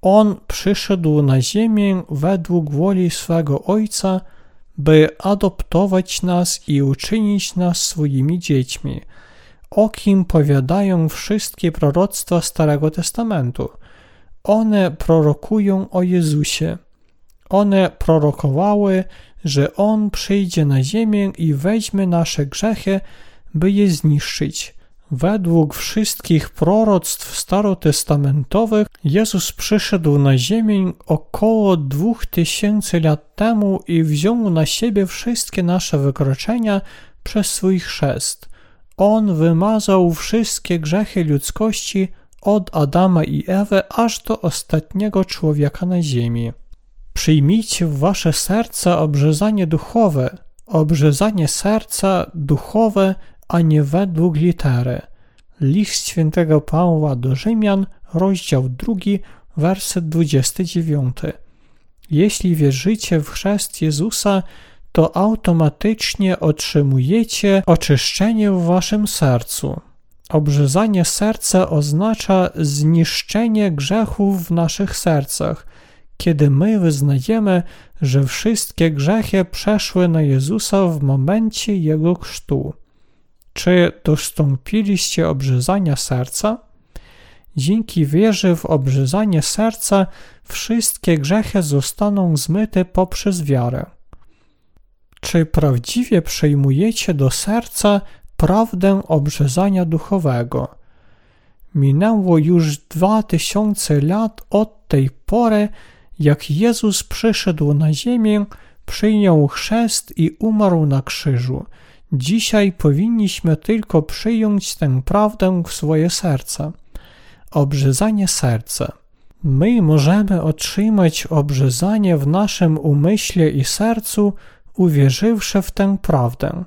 On przyszedł na ziemię według woli swego Ojca, by adoptować nas i uczynić nas swoimi dziećmi, o kim powiadają wszystkie proroctwa Starego Testamentu. One prorokują o Jezusie. One prorokowały, że On przyjdzie na ziemię i weźmie nasze grzechy, by je zniszczyć. Według wszystkich proroctw starotestamentowych Jezus przyszedł na ziemię około dwóch tysięcy lat temu i wziął na siebie wszystkie nasze wykroczenia przez swój chrzest. On wymazał wszystkie grzechy ludzkości od Adama i Ewy aż do ostatniego człowieka na ziemi. Przyjmijcie w wasze serca obrzezanie duchowe, obrzezanie serca duchowe, a nie według litery. List świętego Pawła do Rzymian, rozdział 2, werset 29. Jeśli wierzycie w chrzest Jezusa, to automatycznie otrzymujecie oczyszczenie w waszym sercu. Obrzezanie serca oznacza zniszczenie grzechów w naszych sercach – kiedy my wyznajemy, że wszystkie grzechy przeszły na Jezusa w momencie Jego chrztu. Czy dostąpiliście obrzezania serca? Dzięki wierze w obrzezanie serca wszystkie grzechy zostaną zmyte poprzez wiarę. Czy prawdziwie przejmujecie do serca prawdę obrzezania duchowego? Minęło już dwa tysiące lat od tej pory, jak Jezus przyszedł na ziemię, przyjął chrzest i umarł na krzyżu. Dzisiaj powinniśmy tylko przyjąć tę prawdę w swoje serce. Obrzezanie serca. My możemy otrzymać obrzezanie w naszym umyśle i sercu, uwierzywszy w tę prawdę.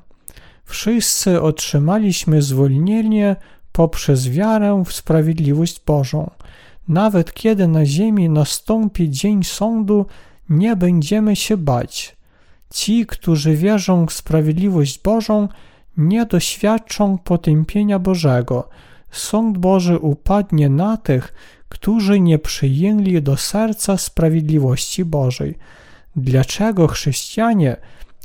Wszyscy otrzymaliśmy zwolnienie poprzez wiarę w sprawiedliwość Bożą. Nawet kiedy na ziemi nastąpi dzień sądu, nie będziemy się bać. Ci, którzy wierzą w sprawiedliwość Bożą, nie doświadczą potępienia Bożego. sąd Boży upadnie na tych, którzy nie przyjęli do serca sprawiedliwości Bożej. Dlaczego chrześcijanie,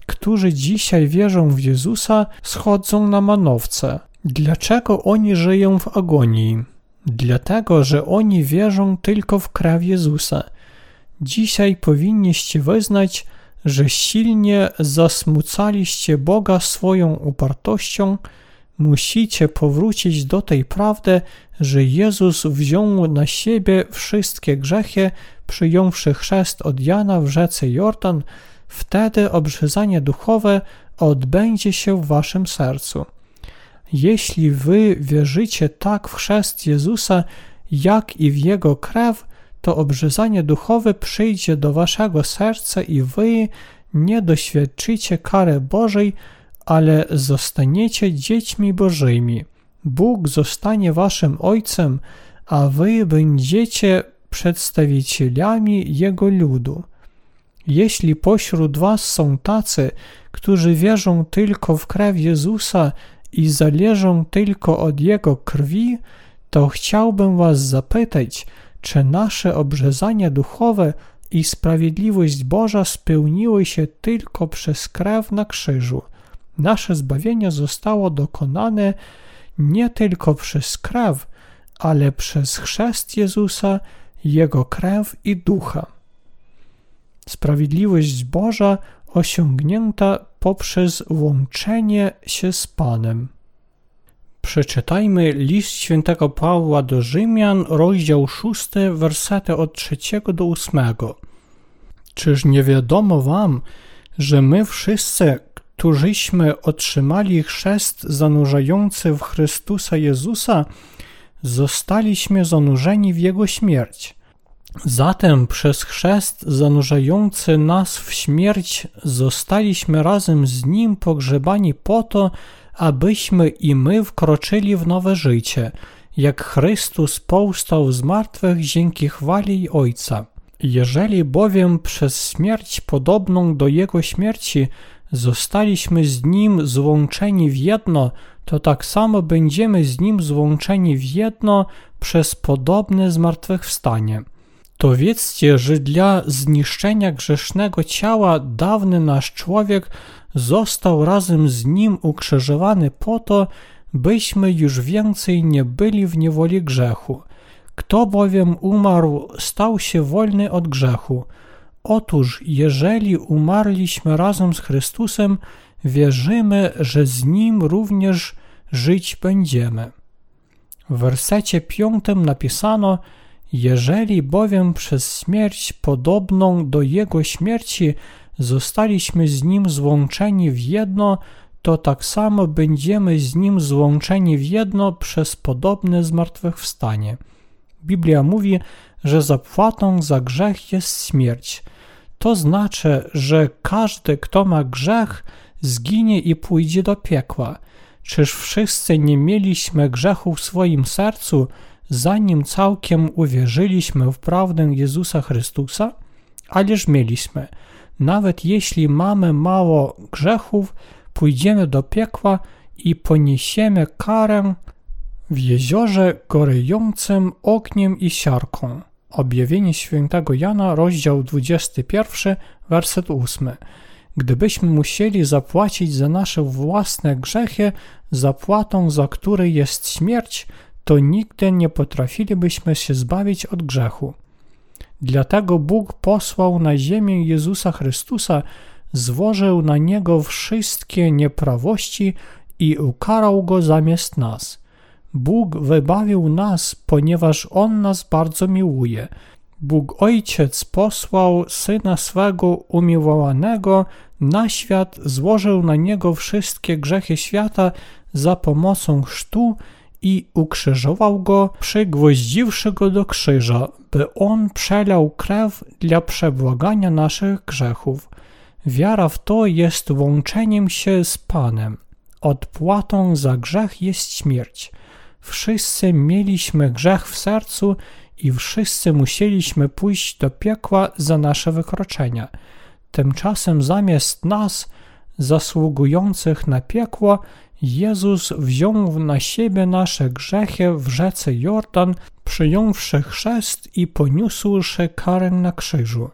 którzy dzisiaj wierzą w Jezusa, schodzą na manowce? Dlaczego oni żyją w agonii? Dlatego, że oni wierzą tylko w krew Jezusa. Dzisiaj powinniście wyznać, że silnie zasmucaliście Boga swoją upartością, musicie powrócić do tej prawdy, że Jezus wziął na siebie wszystkie grzechy, przyjąwszy chrzest od Jana w rzece Jordan, wtedy obrzezanie duchowe odbędzie się w waszym sercu. Jeśli wy wierzycie tak w chrzest Jezusa, jak i w Jego krew, to obrzezanie duchowe przyjdzie do waszego serca i wy nie doświadczycie kary Bożej, ale zostaniecie dziećmi Bożymi. Bóg zostanie waszym Ojcem, a wy będziecie przedstawicielami Jego ludu. Jeśli pośród was są tacy, którzy wierzą tylko w krew Jezusa i zależą tylko od Jego krwi, to chciałbym was zapytać, czy nasze obrzezanie duchowe i sprawiedliwość Boża spełniły się tylko przez krew na krzyżu. Nasze zbawienie zostało dokonane nie tylko przez krew, ale przez chrzest Jezusa, Jego krew i ducha. Sprawiedliwość Boża osiągnięta poprzez łączenie się z Panem. Przeczytajmy list świętego Pawła do Rzymian, rozdział 6, wersety od 3 do 8. Czyż nie wiadomo wam, że my wszyscy, którzyśmy otrzymali chrzest zanurzający w Chrystusa Jezusa, zostaliśmy zanurzeni w Jego śmierć. Zatem przez chrzest zanurzający nas w śmierć zostaliśmy razem z Nim pogrzebani po to, abyśmy i my wkroczyli w nowe życie, jak Chrystus powstał z martwych dzięki chwali Ojca. Jeżeli bowiem przez śmierć podobną do Jego śmierci zostaliśmy z Nim złączeni w jedno, to tak samo będziemy z Nim złączeni w jedno przez podobne zmartwychwstanie. To wiedzcie, że dla zniszczenia grzesznego ciała dawny nasz człowiek został razem z Nim ukrzyżowany po to, byśmy już więcej nie byli w niewoli grzechu. Kto bowiem umarł, stał się wolny od grzechu. Otóż, jeżeli umarliśmy razem z Chrystusem, wierzymy, że z Nim również żyć będziemy. W wersecie piątym napisano, jeżeli bowiem przez śmierć podobną do Jego śmierci zostaliśmy z Nim złączeni w jedno, to tak samo będziemy z Nim złączeni w jedno przez podobne zmartwychwstanie. Biblia mówi, że zapłatą za grzech jest śmierć. To znaczy, że każdy, kto ma grzech, zginie i pójdzie do piekła. Czyż wszyscy nie mieliśmy grzechu w swoim sercu, zanim całkiem uwierzyliśmy w prawdę Jezusa Chrystusa? Ależ mieliśmy. Nawet jeśli mamy mało grzechów, pójdziemy do piekła i poniesiemy karę w jeziorze gorejącym ogniem i siarką. Objawienie świętego Jana, rozdział 21, werset 8. Gdybyśmy musieli zapłacić za nasze własne grzechy zapłatą, za które jest śmierć, to nigdy nie potrafilibyśmy się zbawić od grzechu. Dlatego Bóg posłał na ziemię Jezusa Chrystusa, złożył na Niego wszystkie nieprawości i ukarał Go zamiast nas. Bóg wybawił nas, ponieważ On nas bardzo miłuje. Bóg Ojciec posłał Syna swego umiłowanego na świat, złożył na Niego wszystkie grzechy świata za pomocą chrztu i ukrzyżował go, przygwoździwszy go do krzyża, by on przelał krew dla przebłagania naszych grzechów. Wiara w to jest łączeniem się z Panem. Odpłatą za grzech jest śmierć. Wszyscy mieliśmy grzech w sercu i wszyscy musieliśmy pójść do piekła za nasze wykroczenia. Tymczasem zamiast nas, zasługujących na piekło, Jezus wziął na siebie nasze grzechy w rzece Jordan, przyjąwszy chrzest i poniósłszy karę na krzyżu.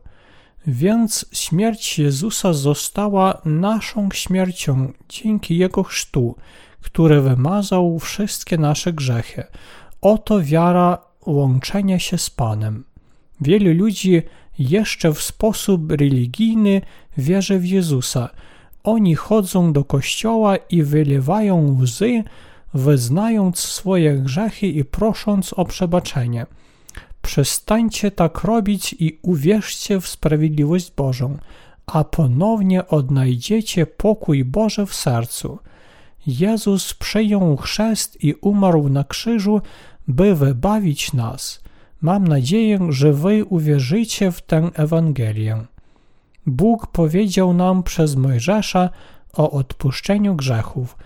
Więc śmierć Jezusa została naszą śmiercią dzięki Jego chrztu, który wymazał wszystkie nasze grzechy. Oto wiara łączenia się z Panem. Wielu ludzi jeszcze w sposób religijny wierzy w Jezusa. Oni chodzą do kościoła i wylewają łzy, wyznając swoje grzechy i prosząc o przebaczenie. Przestańcie tak robić i uwierzcie w sprawiedliwość Bożą, a ponownie odnajdziecie pokój Boży w sercu. Jezus przyjął chrzest i umarł na krzyżu, by wybawić nas. Mam nadzieję, że wy uwierzycie w tę Ewangelię. Bóg powiedział nam przez Mojżesza o odpuszczeniu grzechów.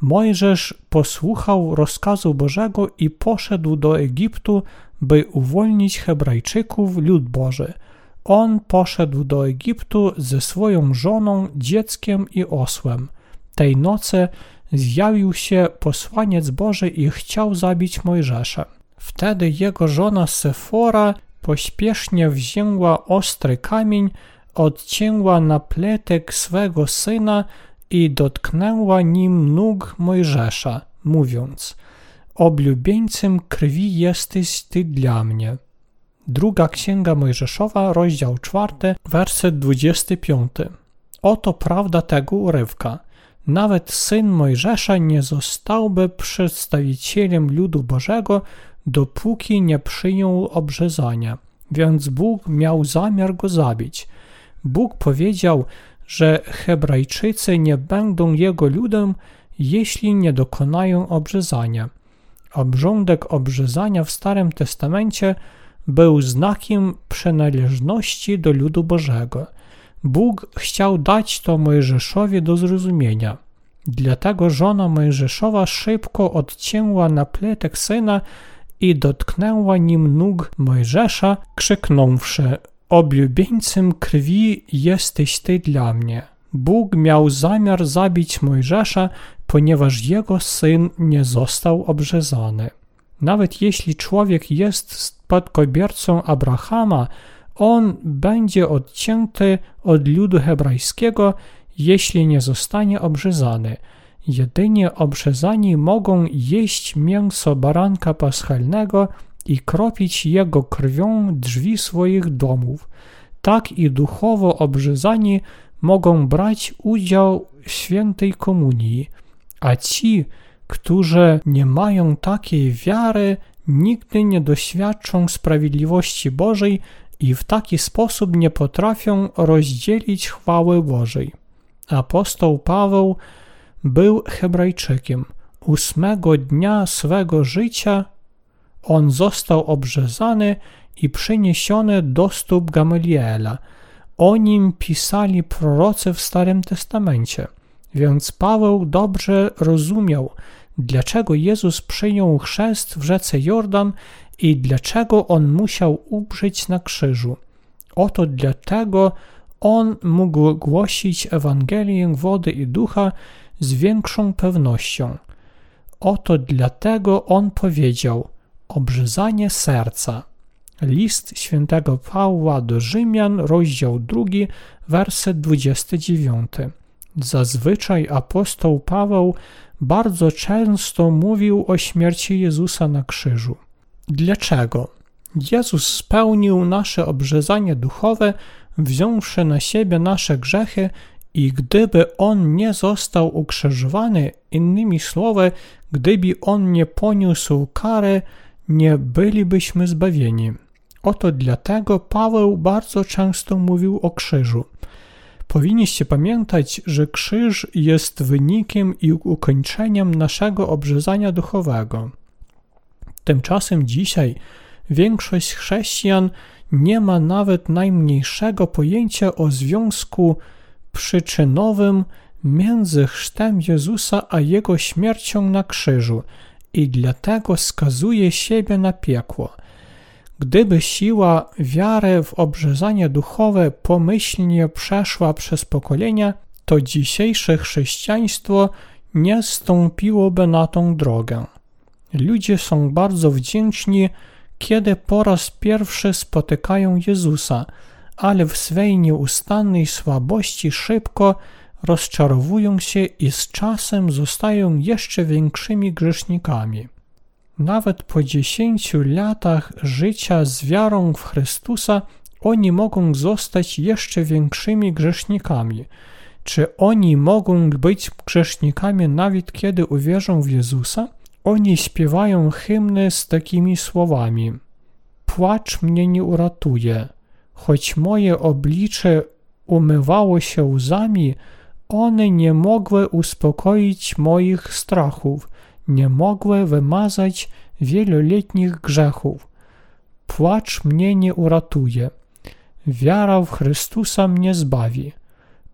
Mojżesz posłuchał rozkazu Bożego i poszedł do Egiptu, by uwolnić Hebrajczyków, lud Boży. On poszedł do Egiptu ze swoją żoną, dzieckiem i osłem. Tej nocy zjawił się posłaniec Boży i chciał zabić Mojżesza. Wtedy jego żona Sefora pośpiesznie wzięła ostry kamień, odcięła napletek swego syna i dotknęła nim nóg Mojżesza, mówiąc: Oblubieńcem krwi jesteś ty dla mnie. Druga księga Mojżeszowa, rozdział 4, werset 25. Oto prawda tego urywka. Nawet syn Mojżesza nie zostałby przedstawicielem ludu Bożego, dopóki nie przyjął obrzezania, więc Bóg miał zamiar go zabić. Bóg powiedział, że Hebrajczycy nie będą jego ludem, jeśli nie dokonają obrzezania. Obrządek obrzezania w Starym Testamencie był znakiem przynależności do ludu Bożego. Bóg chciał dać to Mojżeszowi do zrozumienia. Dlatego żona Mojżeszowa szybko odcięła napletek syna i dotknęła nim nóg Mojżesza, krzyknąwszy: Oblubieńcem krwi jesteś ty dla mnie. Bóg miał zamiar zabić Mojżesza, ponieważ jego syn nie został obrzezany. Nawet jeśli człowiek jest spadkobiercą Abrahama, on będzie odcięty od ludu hebrajskiego, jeśli nie zostanie obrzezany. Jedynie obrzezani mogą jeść mięso baranka paschalnego i kropić jego krwią drzwi swoich domów. Tak i duchowo obrzezani mogą brać udział w świętej komunii, a ci, którzy nie mają takiej wiary, nigdy nie doświadczą sprawiedliwości Bożej i w taki sposób nie potrafią rozdzielić chwały Bożej. Apostoł Paweł był Hebrajczykiem. Ósmego dnia swego życia on został obrzezany i przyniesiony do stóp Gamaliela. O nim pisali prorocy w Starym Testamencie, więc Paweł dobrze rozumiał, dlaczego Jezus przyjął chrzest w rzece Jordan i dlaczego on musiał umrzeć na krzyżu. Oto dlatego on mógł głosić Ewangelię wody i ducha z większą pewnością. Oto dlatego on powiedział: Obrzezanie serca. List świętego Pawła do Rzymian, rozdział 2, werset 29. Zazwyczaj apostoł Paweł bardzo często mówił o śmierci Jezusa na krzyżu. Dlaczego? Jezus spełnił nasze obrzezanie duchowe, wziąwszy na siebie nasze grzechy i gdyby On nie został ukrzyżowany, innymi słowy, gdyby On nie poniósł karę, nie bylibyśmy zbawieni. Oto dlatego Paweł bardzo często mówił o krzyżu. Powinniście pamiętać, że krzyż jest wynikiem i ukończeniem naszego obrzezania duchowego. Tymczasem dzisiaj większość chrześcijan nie ma nawet najmniejszego pojęcia o związku przyczynowym między chrztem Jezusa a Jego śmiercią na krzyżu i dlatego skazuje siebie na piekło. Gdyby siła wiary w obrzezanie duchowe pomyślnie przeszła przez pokolenia, to dzisiejsze chrześcijaństwo nie stąpiłoby na tą drogę. Ludzie są bardzo wdzięczni, kiedy po raz pierwszy spotykają Jezusa, ale w swej nieustannej słabości szybko rozczarowują się i z czasem zostają jeszcze większymi grzesznikami. Nawet po dziesięciu latach życia z wiarą w Chrystusa oni mogą zostać jeszcze większymi grzesznikami. Czy oni mogą być grzesznikami nawet kiedy uwierzą w Jezusa? Oni śpiewają hymny z takimi słowami: Płacz mnie nie uratuje, choć moje oblicze umywało się łzami, one nie mogły uspokoić moich strachów, nie mogły wymazać wieloletnich grzechów. Płacz mnie nie uratuje. Wiara w Chrystusa mnie zbawi.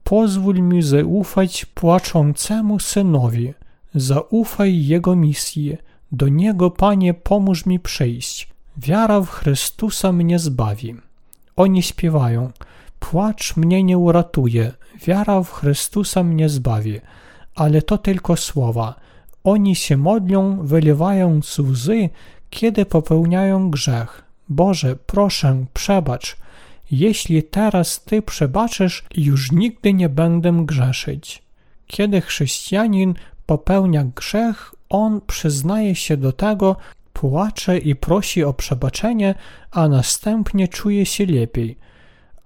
Pozwól mi zaufać płaczącemu synowi. Zaufaj Jego misji. Do Niego, Panie, pomóż mi przyjść. Wiara w Chrystusa mnie zbawi. Oni śpiewają. Płacz mnie nie uratuje. Wiara w Chrystusa mnie zbawi. Ale to tylko słowa. Oni się modlą, wylewając łzy, kiedy popełniają grzech. Boże, proszę, przebacz. Jeśli teraz Ty przebaczysz, już nigdy nie będę grzeszyć. Kiedy chrześcijanin popełnia grzech, on przyznaje się do tego, płacze i prosi o przebaczenie, a następnie czuje się lepiej.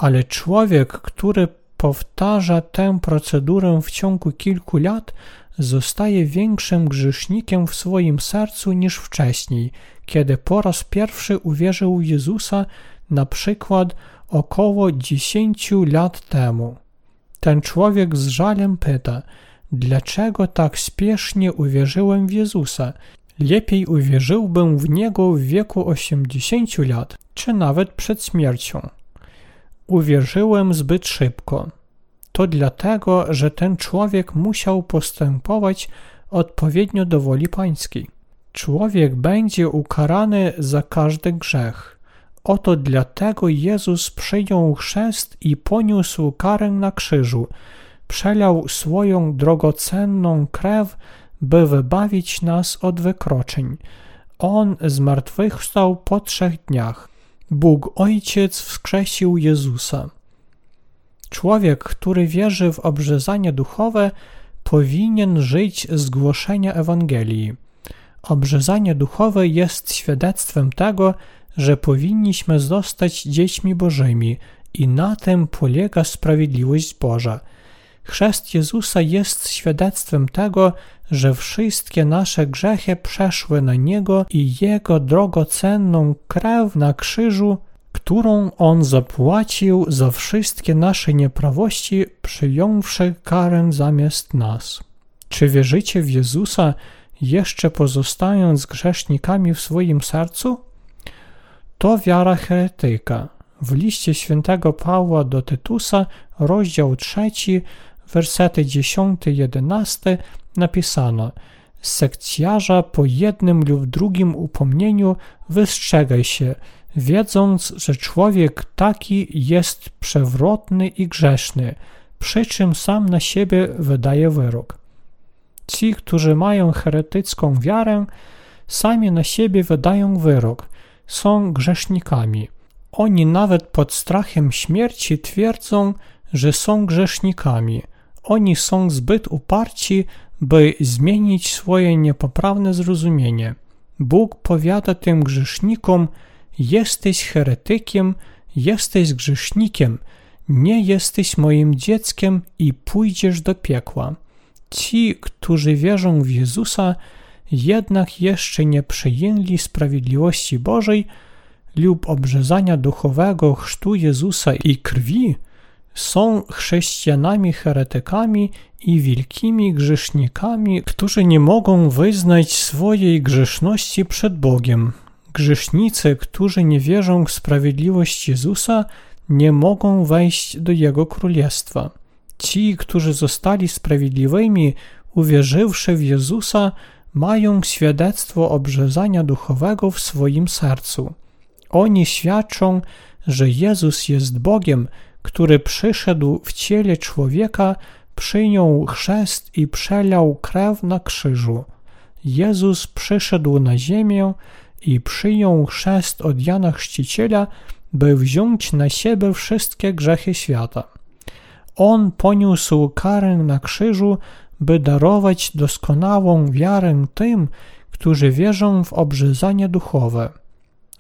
Ale człowiek, który powtarza tę procedurę w ciągu kilku lat, zostaje większym grzesznikiem w swoim sercu niż wcześniej, kiedy po raz pierwszy uwierzył Jezusa, na przykład około 10 lat temu. Ten człowiek z żalem pyta, dlaczego tak spiesznie uwierzyłem w Jezusa? Lepiej uwierzyłbym w Niego w wieku 80 lat, czy nawet przed śmiercią. Uwierzyłem zbyt szybko. To dlatego, że ten człowiek musiał postępować odpowiednio do woli pańskiej. Człowiek będzie ukarany za każdy grzech. Oto dlatego Jezus przyjął chrzest i poniósł karę na krzyżu. Przelał swoją drogocenną krew, by wybawić nas od wykroczeń. On zmartwychwstał po trzech dniach. Bóg Ojciec wskrzesił Jezusa. Człowiek, który wierzy w obrzezanie duchowe, powinien żyć z głoszenia Ewangelii. Obrzezanie duchowe jest świadectwem tego, że powinniśmy zostać dziećmi Bożymi i na tym polega sprawiedliwość Boża. Chrzest Jezusa jest świadectwem tego, że wszystkie nasze grzechy przeszły na Niego i Jego drogocenną krew na krzyżu, którą On zapłacił za wszystkie nasze nieprawości, przyjąwszy karę zamiast nas. Czy wierzycie w Jezusa, jeszcze pozostając grzesznikami w swoim sercu? To wiara heretyka. W liście świętego Pawła do Tytusa, rozdział 3, wersety 10-11 napisano Sekcjarza po jednym lub drugim upomnieniu wystrzegaj się, wiedząc, że człowiek taki jest przewrotny i grzeszny, przy czym sam na siebie wydaje wyrok. Ci, którzy mają heretycką wiarę, sami na siebie wydają wyrok, są grzesznikami. Oni nawet pod strachem śmierci twierdzą, że są grzesznikami. Oni są zbyt uparci, by zmienić swoje niepoprawne zrozumienie. Bóg powiada tym grzesznikom: Jesteś heretykiem, jesteś grzesznikiem, nie jesteś moim dzieckiem i pójdziesz do piekła. Ci, którzy wierzą w Jezusa, jednak jeszcze nie przyjęli sprawiedliwości Bożej lub obrzezania duchowego chrztu Jezusa i krwi, są chrześcijanami heretykami i wielkimi grzesznikami, którzy nie mogą wyznać swojej grzeszności przed Bogiem. Grzesznicy, którzy nie wierzą w sprawiedliwość Jezusa, nie mogą wejść do Jego królestwa. Ci, którzy zostali sprawiedliwymi, uwierzywszy w Jezusa, mają świadectwo obrzezania duchowego w swoim sercu. Oni świadczą, że Jezus jest Bogiem, który przyszedł w ciele człowieka, przyjął chrzest i przelał krew na krzyżu. Jezus przyszedł na ziemię i przyjął chrzest od Jana Chrzciciela, by wziąć na siebie wszystkie grzechy świata. On poniósł karę na krzyżu, by darować doskonałą wiarę tym, którzy wierzą w obrzezanie duchowe.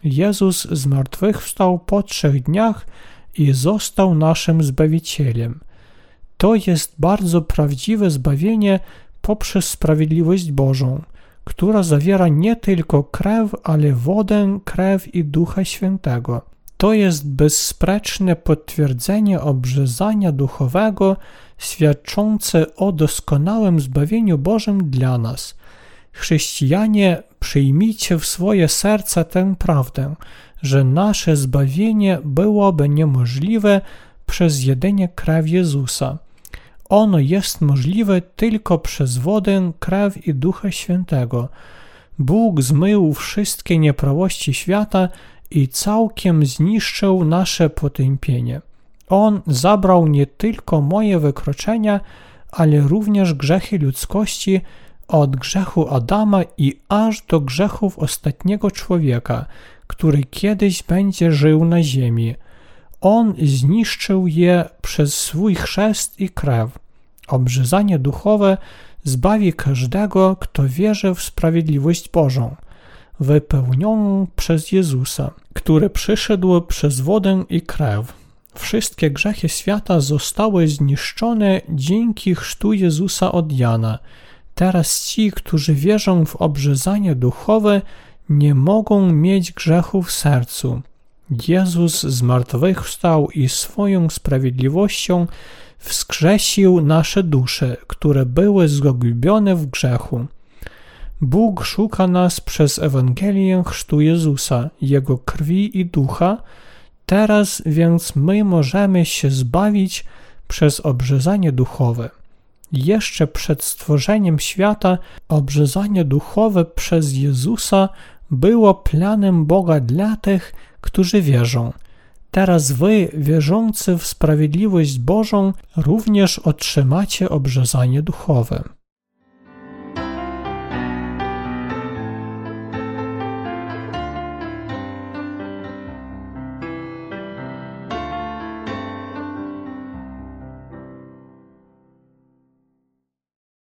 Jezus zmartwychwstał po trzech dniach i został naszym Zbawicielem. To jest bardzo prawdziwe zbawienie poprzez sprawiedliwość Bożą, która zawiera nie tylko krew, ale wodę, krew i Ducha Świętego. To jest bezsprzeczne potwierdzenie obrzezania duchowego, świadczące o doskonałym zbawieniu Bożym dla nas. Chrześcijanie, przyjmijcie w swoje serca tę prawdę, że nasze zbawienie byłoby niemożliwe przez jedynie krew Jezusa. Ono jest możliwe tylko przez wodę, krew i Ducha Świętego. Bóg zmył wszystkie nieprawości świata i całkiem zniszczył nasze potępienie. On zabrał nie tylko moje wykroczenia, ale również grzechy ludzkości od grzechu Adama i aż do grzechów ostatniego człowieka, który kiedyś będzie żył na ziemi. On zniszczył je przez swój chrzest i krew. Obrzezanie duchowe zbawi każdego, kto wierzy w sprawiedliwość Bożą, wypełnioną przez Jezusa, który przyszedł przez wodę i krew. Wszystkie grzechy świata zostały zniszczone dzięki chrztu Jezusa od Jana. Teraz ci, którzy wierzą w obrzezanie duchowe, nie mogą mieć grzechu w sercu. Jezus zmartwychwstał i swoją sprawiedliwością wskrzesił nasze dusze, które były zgubione w grzechu. Bóg szuka nas przez Ewangelię Chrztu Jezusa, Jego krwi i ducha, teraz więc my możemy się zbawić przez obrzezanie duchowe. Jeszcze przed stworzeniem świata obrzezanie duchowe przez Jezusa było planem Boga dla tych, którzy wierzą. Teraz wy, wierzący w sprawiedliwość Bożą, również otrzymacie obrzezanie duchowe.